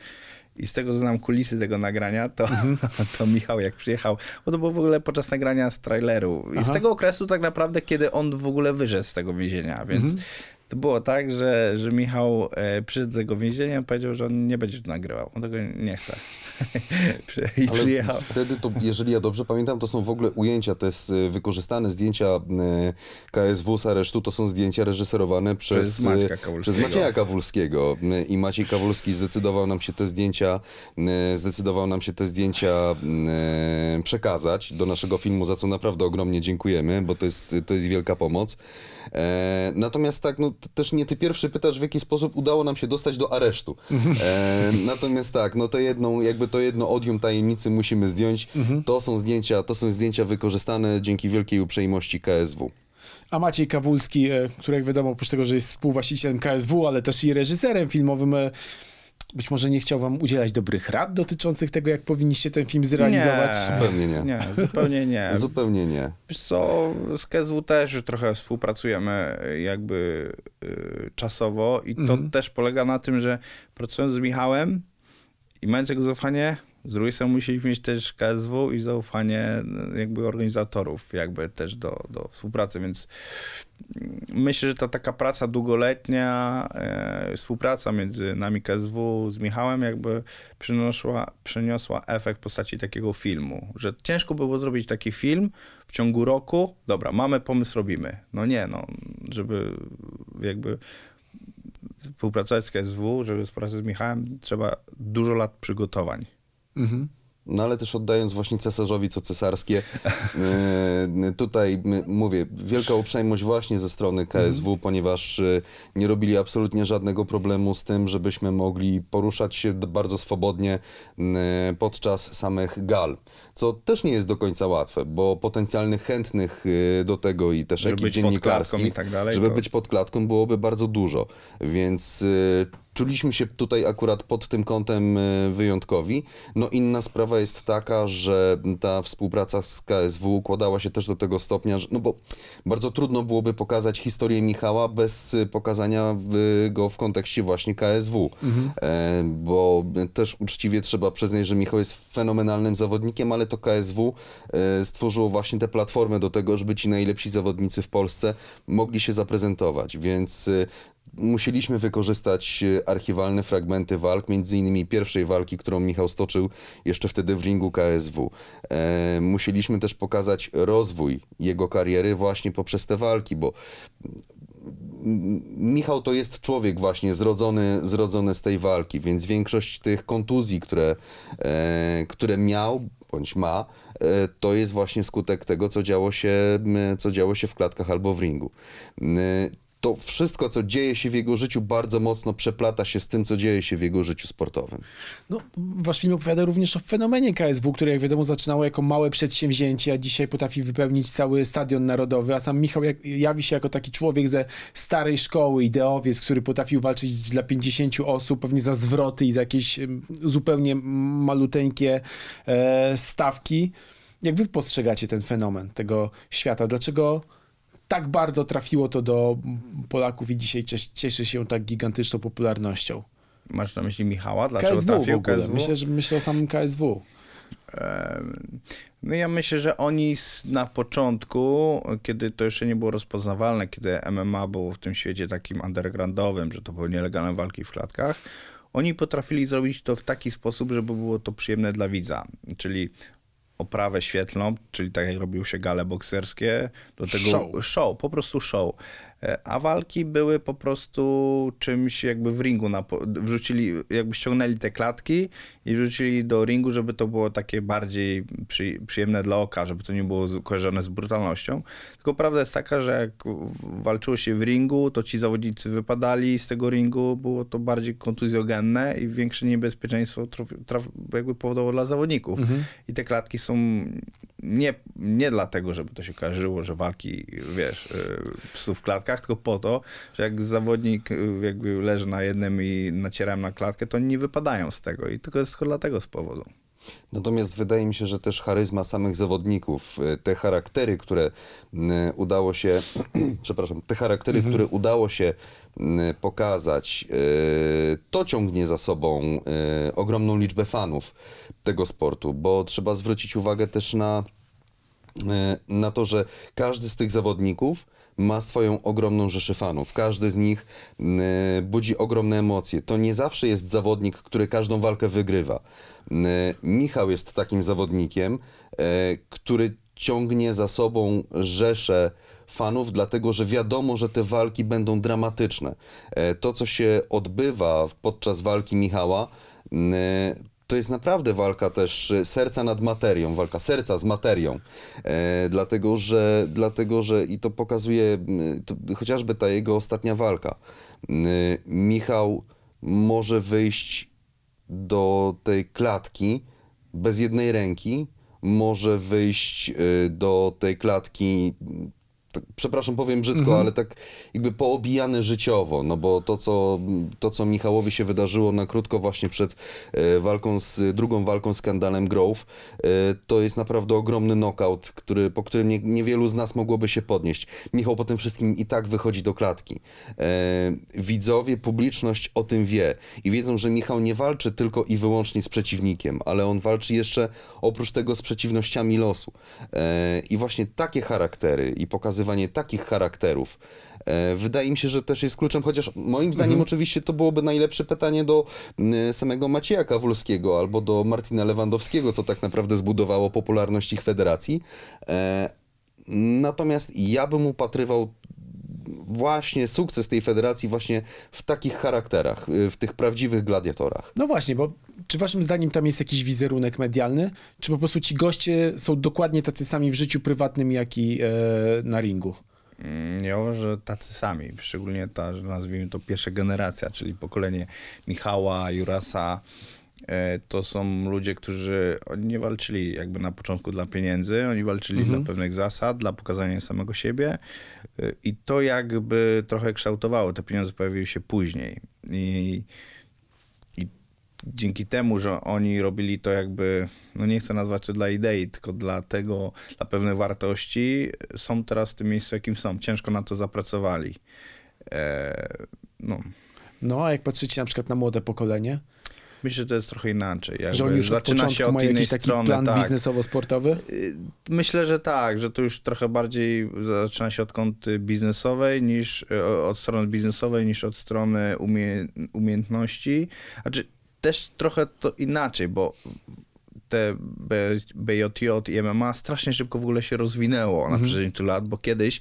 D: I z tego, co znam kulisy tego nagrania, to, to Michał jak przyjechał, bo to było w ogóle podczas nagrania z traileru. I z
C: Aha.
D: tego okresu tak naprawdę, kiedy on w ogóle wyszedł z tego więzienia, więc to było tak, że, że Michał e, przyszedł z tego więzienia powiedział, że on nie będzie tu nagrywał. On tego nie chce. I
E: Ale
D: przyjechał.
E: wtedy to, jeżeli ja dobrze pamiętam, to są w ogóle ujęcia, te s- wykorzystane zdjęcia e, KSW z aresztu, to są zdjęcia reżyserowane przez,
D: Przez
E: e,
D: Kawulskiego.
E: przez Macieja Kawulskiego. E, I Maciej Kawulski zdecydował nam się te zdjęcia, e, zdecydował nam się te zdjęcia e, przekazać do naszego filmu, za co naprawdę ogromnie dziękujemy, bo to jest, to jest wielka pomoc. E, natomiast tak, no też nie ty pierwszy pytasz, w jaki sposób udało nam się dostać do aresztu. E, natomiast tak, no to jedną, jakby to jedno odium tajemnicy musimy zdjąć. To są zdjęcia, to są zdjęcia wykorzystane dzięki wielkiej uprzejmości KSW.
C: A Maciej Kawulski, e, który jak wiadomo, oprócz tego, że jest współwłaścicielem KSW, ale też i reżyserem filmowym, e, być może nie chciał wam udzielać dobrych rad dotyczących tego, jak powinniście ten film zrealizować.
D: Nie.
E: Zupełnie nie.
D: Nie, zupełnie nie.
E: Zupełnie nie.
D: Wiesz co, z KSW też już trochę współpracujemy jakby y, czasowo i to też polega na tym, że pracując z Michałem i mając jego zaufanie, z drugiej strony musieliśmy mieć też KSW i zaufanie y, jakby organizatorów jakby też do, do współpracy, więc myślę, że ta taka praca długoletnia, e, współpraca między nami KSW z Michałem jakby przyniosła, przyniosła efekt w postaci takiego filmu, że ciężko było zrobić taki film w ciągu roku, dobra, mamy pomysł, robimy. No nie, no, żeby jakby współpracować z KSW, żeby współpracować z Michałem, trzeba dużo lat przygotowań.
C: Mhm.
E: No ale też oddając właśnie cesarzowi co cesarskie, e, tutaj mówię, wielka uprzejmość właśnie ze strony KSW, ponieważ e, nie robili absolutnie żadnego problemu z tym, żebyśmy mogli poruszać się bardzo swobodnie e, podczas samych gal, co też nie jest do końca łatwe, bo potencjalnych chętnych do tego i też
D: Żeby
E: ekip dziennikarskich,
D: tak dalej,
E: żeby
D: to-
E: być pod klatką byłoby bardzo dużo, więc czuliśmy się tutaj akurat pod tym kątem y, wyjątkowi. No inna sprawa jest taka, że ta współpraca z KSW układała się też do tego stopnia, że, no bo bardzo trudno byłoby pokazać historię Michała bez y, pokazania w, go w kontekście właśnie KSW, e, bo też uczciwie trzeba przyznać, że Michał jest fenomenalnym zawodnikiem, ale to KSW e, stworzyło właśnie tę platformę do tego, żeby ci najlepsi zawodnicy w Polsce mogli się zaprezentować, więc e, musieliśmy wykorzystać e, archiwalne fragmenty walk, między innymi pierwszej walki, którą Michał stoczył jeszcze wtedy w ringu KSW. E, musieliśmy też pokazać rozwój jego kariery właśnie poprzez te walki, bo Michał to jest człowiek właśnie zrodzony, zrodzony z tej walki, więc większość tych kontuzji, które, e, które miał bądź ma, to jest właśnie skutek tego, co działo się, co działo się w klatkach albo w ringu. To wszystko, co dzieje się w jego życiu, bardzo mocno przeplata się z tym, co dzieje się w jego życiu sportowym.
C: No, wasz film opowiada również o fenomenie KSW, które jak wiadomo zaczynało jako małe przedsięwzięcie, a dzisiaj potrafi wypełnić cały stadion narodowy, a sam Michał jawi się jako taki człowiek ze starej szkoły, ideowiec, który potrafił walczyć dla 50 osób, pewnie za zwroty i za jakieś zupełnie maluteńkie e, stawki. Jak wy postrzegacie ten fenomen tego świata? Dlaczego tak bardzo trafiło to do Polaków i dzisiaj cies- cieszy się tak gigantyczną popularnością?
D: Masz na myśli Michała? Dlaczego
C: KSW
D: trafił. KSW?
C: Myślę, że myślę o samym KSW.
D: No ja myślę, że oni na początku, kiedy to jeszcze nie było rozpoznawalne, kiedy MMA było w tym świecie takim undergroundowym, że to były nielegalne walki w klatkach, oni potrafili zrobić to w taki sposób, żeby było to przyjemne dla widza. Czyli oprawę świetlną, czyli tak jak robił się gale bokserskie, do tego
C: Show.
D: show, po prostu show. E, A walki były po prostu czymś jakby w ringu, na, wrzucili, jakby ściągnęli te klatki i wrzucili do ringu, żeby to było takie bardziej przy, przyjemne dla oka, żeby to nie było kojarzone z brutalnością. Tylko prawda jest taka, że jak walczyło się w ringu, to ci zawodnicy wypadali z tego ringu, było to bardziej kontuzjogenne i większe niebezpieczeństwo traf, traf, jakby powodowało dla zawodników. I te klatki są nie, nie dlatego, żeby to się kojarzyło, że walki, wiesz, y, psów w klatkach, tylko po to, że jak zawodnik y, jakby leży na jednym i nacierałem na klatkę, to oni nie wypadają z tego i tylko jest tylko dlatego z powodu.
E: Natomiast wydaje mi się, że też charyzma samych zawodników, y, te charaktery, które y, udało się, przepraszam, te charaktery, które udało się pokazać, to ciągnie za sobą ogromną liczbę fanów tego sportu, bo trzeba zwrócić uwagę też na na to, że każdy z tych zawodników ma swoją ogromną rzeszę fanów. Każdy z nich e, budzi ogromne emocje. To nie zawsze jest zawodnik, który każdą walkę wygrywa. E, Michał jest takim zawodnikiem, e, który ciągnie za sobą rzeszę fanów, dlatego że wiadomo, że te walki będą dramatyczne. To, co się odbywa podczas walki Michała, m, to jest naprawdę walka też e, serca nad materią, walka serca z materią. E, dlatego, że, dlatego, że i to pokazuje to, chociażby ta jego ostatnia walka. M, Michał może wyjść do tej klatki bez jednej ręki, może wyjść y, do tej klatki, tak, przepraszam, powiem brzydko, ale tak jakby poobijany życiowo, no bo to co, to, co Michałowi się wydarzyło na krótko właśnie przed e, walką z, drugą walką z skandalem Grove, e, to jest naprawdę ogromny knockout, który, po którym nie, niewielu z nas mogłoby się podnieść. Michał po tym wszystkim i tak wychodzi do klatki. E, widzowie, publiczność o tym wie i wiedzą, że Michał nie walczy tylko i wyłącznie z przeciwnikiem, ale on walczy jeszcze oprócz tego z przeciwnościami losu. I właśnie takie charaktery i pokazywanie takich charakterów e, wydaje mi się, że też jest kluczem, chociaż moim zdaniem oczywiście to byłoby najlepsze pytanie do samego Macieja Kawulskiego albo do Martina Lewandowskiego, co tak naprawdę zbudowało popularność ich federacji. E, Natomiast ja bym upatrywał właśnie sukces tej federacji właśnie w takich charakterach, y, w tych prawdziwych gladiatorach.
C: No właśnie, bo czy waszym zdaniem tam jest jakiś wizerunek medialny, czy po prostu ci goście są dokładnie tacy sami w życiu prywatnym, jak i e, na ringu?
D: Mm, Ja uważam, że tacy sami, szczególnie ta, że nazwijmy to pierwsza generacja, czyli pokolenie Michała, Jurasa. E, To są ludzie, którzy oni nie walczyli jakby na początku dla pieniędzy, oni walczyli dla pewnych zasad, dla pokazania samego siebie E, i to jakby trochę kształtowało. Te pieniądze pojawiły się później i, i dzięki temu, że oni robili to jakby, no nie chcę nazwać to dla idei, tylko dla tego, dla pewnej wartości, są teraz w tym miejscu, jakim są. Ciężko na to zapracowali. E, no,
C: No, a jak patrzycie na przykład na młode pokolenie,
D: myślę, że to jest trochę inaczej. Jakby
C: że oni już od
D: zaczyna
C: początku
D: się od innej
C: taki
D: strony.
C: plan
D: tak.
C: biznesowo-sportowy?
D: Y, Myślę, że tak, że to już trochę bardziej zaczyna się od kąty biznesowej niż od strony biznesowej niż od strony umie, umiejętności. Znaczy też trochę to inaczej, bo te BJJ i MMA strasznie szybko w ogóle się rozwinęło na przestrzeni tylu lat, bo kiedyś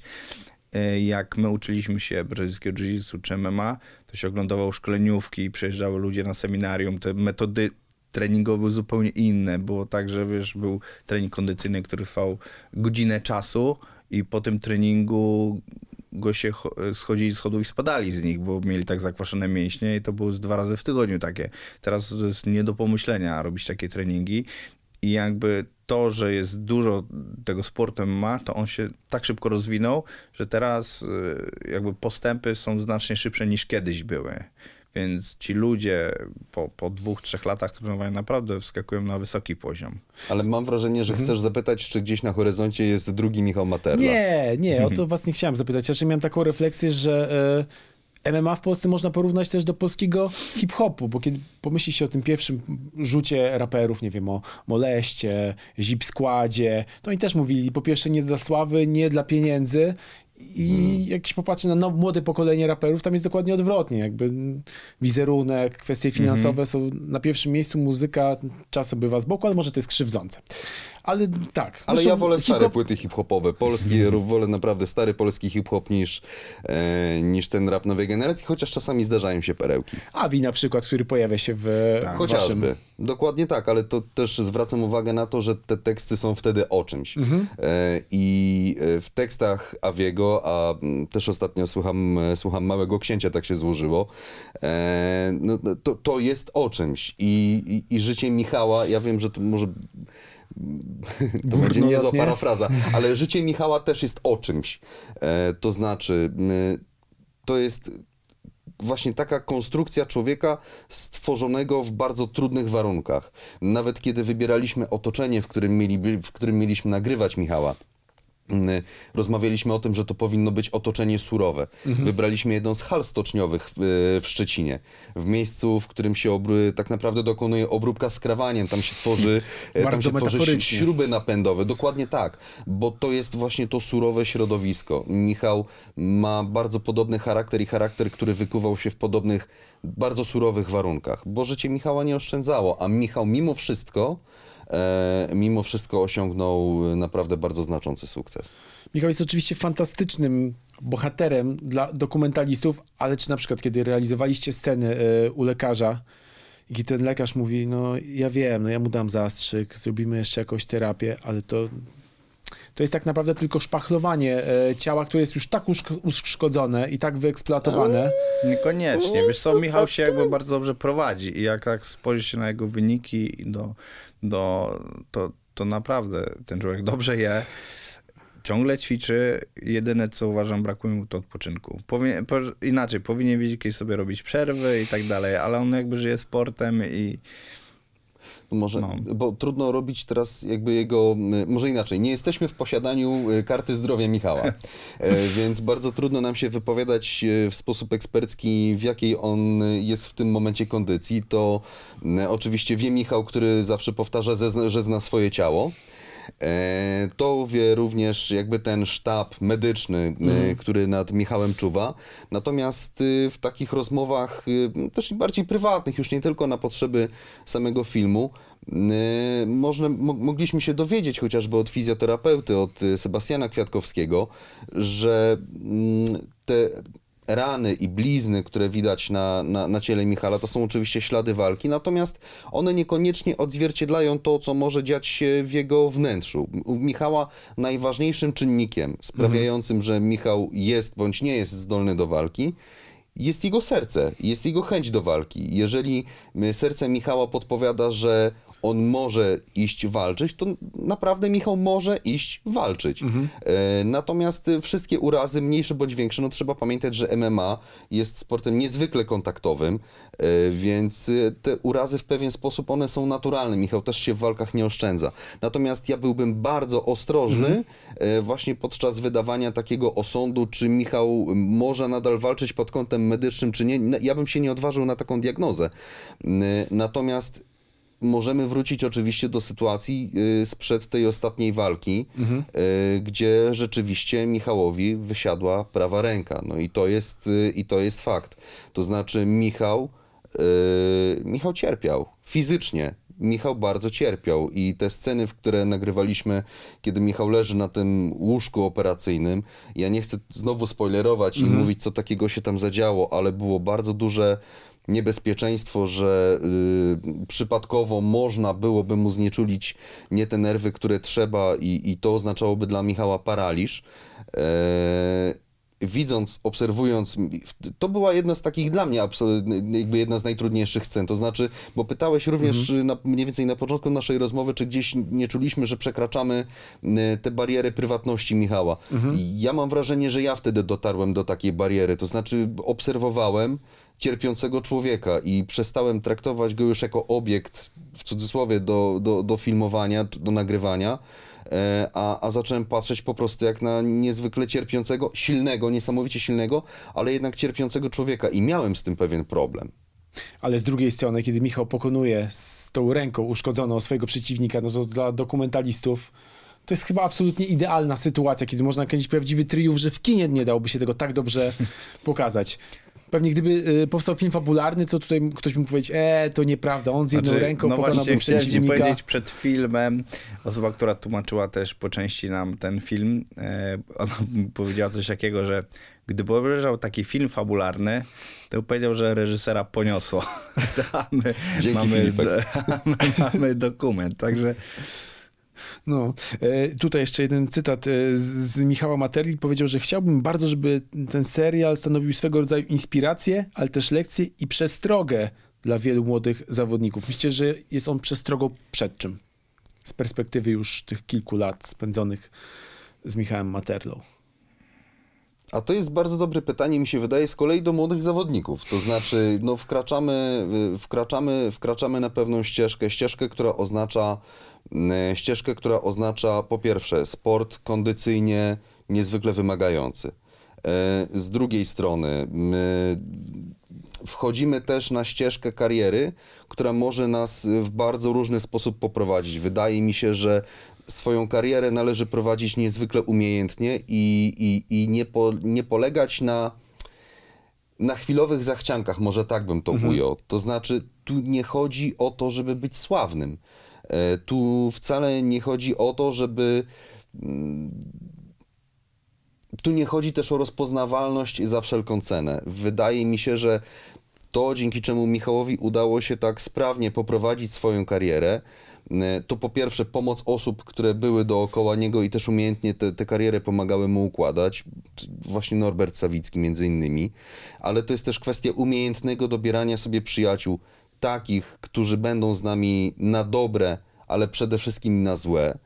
D: jak my uczyliśmy się brazylijskiego jiu-jitsu czy MMA, to się oglądało szkoleniówki, przyjeżdżały ludzie na seminarium, te metody treningowe były zupełnie inne. Było tak, że wiesz, był trening kondycyjny, który trwał godzinę czasu i po tym treningu goście cho- schodzili z schodów i spadali z nich, bo mieli tak zakwaszone mięśnie i to było dwa razy w tygodniu takie. Teraz to jest nie do pomyślenia robić takie treningi i jakby to, że jest dużo tego sportu ma, to on się tak szybko rozwinął, że teraz y, jakby postępy są znacznie szybsze niż kiedyś były. Więc ci ludzie po, po dwóch, trzech latach trenowania naprawdę wskakują na wysoki poziom.
E: Ale mam wrażenie, że chcesz zapytać, czy gdzieś na horyzoncie jest drugi Michał Materla.
C: Nie, nie, o to was nie chciałem zapytać. Ja jeszcze miałem taką refleksję, że e, MMA w Polsce można porównać też do polskiego hip-hopu, bo kiedy pomyśli się o tym pierwszym rzucie raperów, nie wiem, o Moleście, Zip Składzie, to oni też mówili, po pierwsze nie dla sławy, nie dla pieniędzy i jak się popatrzy na now, młode pokolenie raperów, tam jest dokładnie odwrotnie, jakby wizerunek, kwestie finansowe są na pierwszym miejscu, muzyka czasem bywa z boku, ale może to jest krzywdzące. Ale tak.
E: Ale
C: zresztą
E: ja wolę stare płyty hip-hopowe. Polski, wolę naprawdę stary polski hip-hop niż, e, niż ten rap nowej generacji, chociaż czasami zdarzają się perełki.
C: Avi na przykład, który pojawia się w
E: Tak.
C: waszym...
E: Chociażby. Dokładnie tak, ale to też zwracam uwagę na to, że te teksty są wtedy o czymś.
C: Mhm.
E: E, I e, w tekstach Awiego, a też ostatnio słucham, e, słucham Małego Księcia, tak się złożyło, e, no, no, to, to jest o czymś. I, i, I życie Michała, ja wiem, że to może to będzie niezła parafraza, ale życie Michała też jest o czymś. E, to znaczy, to jest właśnie taka konstrukcja człowieka stworzonego w bardzo trudnych warunkach. Nawet kiedy wybieraliśmy otoczenie, w którym, mieli, w którym mieliśmy nagrywać Michała, Rozmawialiśmy o tym, że to powinno być otoczenie surowe. Wybraliśmy jedną z hal stoczniowych w, w Szczecinie, w miejscu, w którym się obry, tak naprawdę dokonuje obróbka skrawaniem. Tam się tworzy, e, tam się tworzy śruby napędowe. Dokładnie tak, bo to jest właśnie to surowe środowisko. Michał ma bardzo podobny charakter i charakter, który wykuwał się w podobnych, bardzo surowych warunkach, bo życie Michała nie oszczędzało, a Michał mimo wszystko, e, mimo wszystko osiągnął naprawdę bardzo znaczący sukces.
C: Michał jest oczywiście fantastycznym bohaterem dla dokumentalistów, ale czy na przykład, kiedy realizowaliście sceny e, u lekarza i ten lekarz mówi, no ja wiem, no ja mu dam zastrzyk, zrobimy jeszcze jakąś terapię, ale to, to jest tak naprawdę tylko szpachlowanie e, ciała, które jest już tak uszk- uszkodzone i tak wyeksploatowane.
D: Niekoniecznie. Wiesz co, Michał się jakby bardzo dobrze prowadzi i jak tak spojrzy się na jego wyniki i do, do, to, to naprawdę ten człowiek dobrze je, ciągle ćwiczy. Jedyne, co uważam, brakuje mu to odpoczynku. Powinien, po, inaczej, powinien wiedzieć, kiedy sobie robić przerwy i tak dalej, ale on jakby żyje sportem i
E: Może,
D: No.
E: bo trudno robić teraz jakby jego, y, może inaczej, nie jesteśmy w posiadaniu y, karty zdrowia Michała, E, więc bardzo trudno nam się wypowiadać y, w sposób ekspercki, w jakiej on y, jest w tym momencie kondycji. To y, oczywiście wie Michał, który zawsze powtarza, że zna swoje ciało. E, To wie również jakby ten sztab medyczny, y, który nad Michałem czuwa. Natomiast y, w takich rozmowach, y, też i bardziej prywatnych, już nie tylko na potrzeby samego filmu, y, można, mo- mogliśmy się dowiedzieć chociażby od fizjoterapeuty, od Sebastiana Kwiatkowskiego, że mm, te rany i blizny, które widać na, na, na ciele Michala, to są oczywiście ślady walki, natomiast one niekoniecznie odzwierciedlają to, co może dziać się w jego wnętrzu. U Michała najważniejszym czynnikiem sprawiającym, że Michał jest bądź nie jest zdolny do walki, jest jego serce, jest jego chęć do walki. Jeżeli y, serce Michała podpowiada, że on może iść walczyć, to naprawdę Michał może iść walczyć. E, natomiast wszystkie urazy, mniejsze bądź większe, no trzeba pamiętać, że MMA jest sportem niezwykle kontaktowym, e, więc y, te urazy w pewien sposób one są naturalne. Michał też się w walkach nie oszczędza. Natomiast ja byłbym bardzo ostrożny e, właśnie podczas wydawania takiego osądu, czy Michał może nadal walczyć pod kątem medycznym, czy nie. Ja bym się nie odważył na taką diagnozę. N- Natomiast możemy wrócić oczywiście do sytuacji y, sprzed tej ostatniej walki, y, gdzie rzeczywiście Michałowi wysiadła prawa ręka. No i to jest, y, i to jest fakt. To znaczy Michał, y, Michał cierpiał fizycznie. Michał bardzo cierpiał i te sceny, w które nagrywaliśmy, kiedy Michał leży na tym łóżku operacyjnym, ja nie chcę znowu spoilerować i mówić, co takiego się tam zadziało, ale było bardzo duże niebezpieczeństwo, że y, przypadkowo można byłoby mu znieczulić nie te nerwy, które trzeba i, i to oznaczałoby dla Michała paraliż. E, widząc, obserwując, to była jedna z takich dla mnie jakby jedna z najtrudniejszych scen. To znaczy, bo pytałeś również na, mniej więcej na początku naszej rozmowy, czy gdzieś nie czuliśmy, że przekraczamy y, te bariery prywatności Michała. I Ja mam wrażenie, że ja wtedy dotarłem do takiej bariery. To znaczy, obserwowałem cierpiącego człowieka i przestałem traktować go już jako obiekt, w cudzysłowie, do, do, do filmowania, do nagrywania, e, a, a zacząłem patrzeć po prostu jak na niezwykle cierpiącego, silnego, niesamowicie silnego, ale jednak cierpiącego człowieka i miałem z tym pewien problem.
C: Ale z drugiej strony, kiedy Michał pokonuje z tą ręką uszkodzoną swojego przeciwnika, no to dla dokumentalistów to jest chyba absolutnie idealna sytuacja, kiedy można kręcić prawdziwy triumf, że w kinie nie dałoby się tego tak dobrze pokazać. Pewnie gdyby y, powstał film fabularny, to tutaj ktoś mógł powiedzieć, e, to nieprawda, on z jedną
D: Znaczy,
C: ręką
D: no
C: pokonałby
D: właśnie, chciałem ci
C: przeciwnika.
D: powiedzieć przed filmem, osoba, która tłumaczyła też po części nam ten film, e, ona powiedziała coś takiego, że gdyby obejrzał taki film fabularny, to powiedział, że reżysera poniosło. A my,
E: Dzięki,
D: mamy,
E: Filipek.
D: a my mamy dokument, także
C: No, e, tutaj jeszcze jeden cytat e, z, Michała Materli. Powiedział, że chciałbym bardzo, żeby ten serial stanowił swego rodzaju inspirację, ale też lekcję i przestrogę dla wielu młodych zawodników. Myślę, że jest on przestrogą przed czym? Z perspektywy już tych kilku lat spędzonych z Michałem Materlą.
E: A to jest bardzo dobre pytanie, mi się wydaje, z kolei do młodych zawodników. To znaczy, no wkraczamy, wkraczamy, wkraczamy na pewną ścieżkę, ścieżkę, która oznacza, ścieżkę, która oznacza po pierwsze sport kondycyjnie niezwykle wymagający. Y, Z drugiej strony, my wchodzimy też na ścieżkę kariery, która może nas w bardzo różny sposób poprowadzić. Wydaje mi się, że swoją karierę należy prowadzić niezwykle umiejętnie i, i, i nie, po, nie polegać na, na chwilowych zachciankach, może tak bym to ujął. To znaczy, tu nie chodzi o to, żeby być sławnym. E, Tu wcale nie chodzi o to, żeby tu nie chodzi też o rozpoznawalność za wszelką cenę. Wydaje mi się, że to, dzięki czemu Michałowi udało się tak sprawnie poprowadzić swoją karierę, e, to po pierwsze pomoc osób, które były dookoła niego i też umiejętnie tę te, karierę pomagały mu układać, właśnie Norbert Sawicki między innymi, ale to jest też kwestia umiejętnego dobierania sobie przyjaciół, takich, którzy będą z nami na dobre, ale przede wszystkim na złe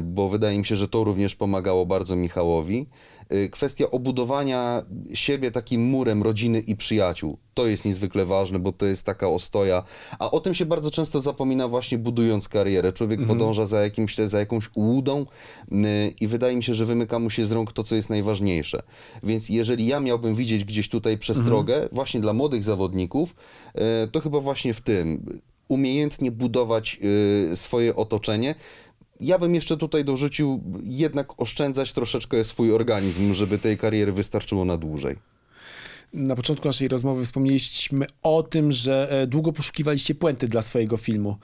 E: bo wydaje mi się, że to również pomagało bardzo Michałowi. E, Kwestia obudowania siebie takim murem rodziny i przyjaciół. To jest niezwykle ważne, bo to jest taka ostoja. A o tym się bardzo często zapomina właśnie budując karierę. Człowiek podąża za, jakimś, za jakąś ułudą y, i wydaje mi się, że wymyka mu się z rąk to, co jest najważniejsze. Więc jeżeli ja miałbym widzieć gdzieś tutaj przestrogę właśnie dla młodych zawodników, to chyba właśnie w tym. Umiejętnie budować swoje otoczenie, ja bym jeszcze tutaj dorzucił, jednak oszczędzać troszeczkę swój organizm, żeby tej kariery wystarczyło na dłużej.
C: Na początku naszej rozmowy wspomnieliśmy o tym, że e, długo poszukiwaliście puenty dla swojego filmu.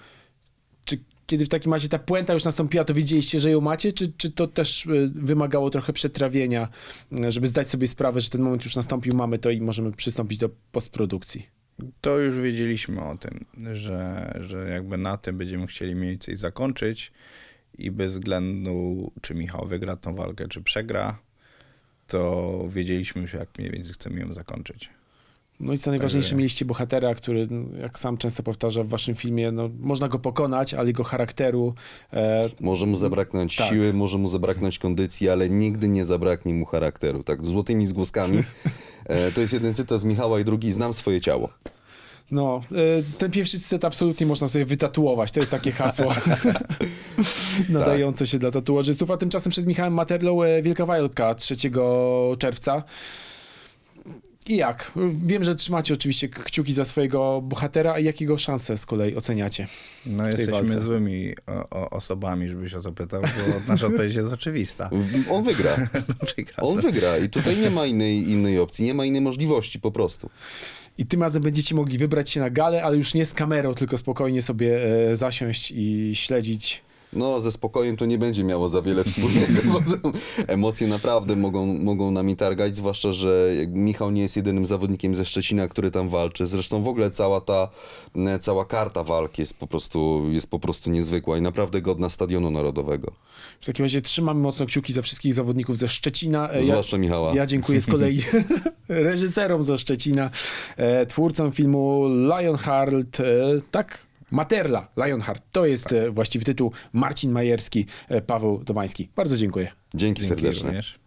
C: Czy kiedy w takim razie ta puenta już nastąpiła, to wiedzieliście, że ją macie, czy, czy to też e, wymagało trochę przetrawienia, e, żeby zdać sobie sprawę, że ten moment już nastąpił, mamy to i możemy przystąpić do postprodukcji?
D: to już wiedzieliśmy o tym, że, że jakby na tym będziemy chcieli mniej więcej zakończyć i bez względu, czy Michał wygra tą walkę, czy przegra, to wiedzieliśmy już, jak mniej więcej chcemy ją zakończyć.
C: No i co najważniejsze,
D: Także-
C: mieliście bohatera, który, no, jak sam często powtarza w waszym filmie, no, można go pokonać, ale jego charakteru e,
E: Może mu zabraknąć
C: Tak.
E: siły, może mu zabraknąć kondycji, ale nigdy nie zabraknie mu charakteru. Tak, złotymi zgłoskami. E, to jest jeden cytat z Michała i drugi znam swoje ciało.
C: No, e, ten pierwszy cytat absolutnie można sobie wytatuować. To jest takie hasło nadające się dla tatuażystów. A tymczasem przed Michałem Materlą e, Wielka Walka 3 czerwca. I jak? Wiem, że trzymacie oczywiście kciuki za swojego bohatera, a jakiego szanse z kolei oceniacie?
D: No jesteśmy
C: walce.
D: złymi o, o, osobami, żebyś o to pytał, bo nasza odpowiedź jest oczywista.
E: On wygra.
D: Wygra.
E: On wygra i tutaj nie ma innej, innej opcji, nie ma innej możliwości po prostu.
C: I tym razem będziecie mogli wybrać się na galę, ale już nie z kamerą, tylko spokojnie sobie e, zasiąść i śledzić
E: No, ze spokojem to nie będzie miało za wiele wspólnego, emocje naprawdę mogą, mogą nami targać, zwłaszcza, że Michał nie jest jedynym zawodnikiem ze Szczecina, który tam walczy. Zresztą w ogóle cała ta, e, cała karta walki jest po prostu, jest po prostu niezwykła i naprawdę godna Stadionu Narodowego.
C: W takim razie trzymamy mocno kciuki za wszystkich zawodników ze Szczecina. E,
E: Zwłaszcza Michała.
C: Ja dziękuję z kolei reżyserom ze Szczecina, e, twórcom filmu Lionheart, tak? Materla, Lionheart. To jest e, właściwy tytuł. Marcin Majerski, e, Paweł Domański. Bardzo dziękuję.
E: Dzięki,
D: Dzięki
E: serdecznie.
D: również.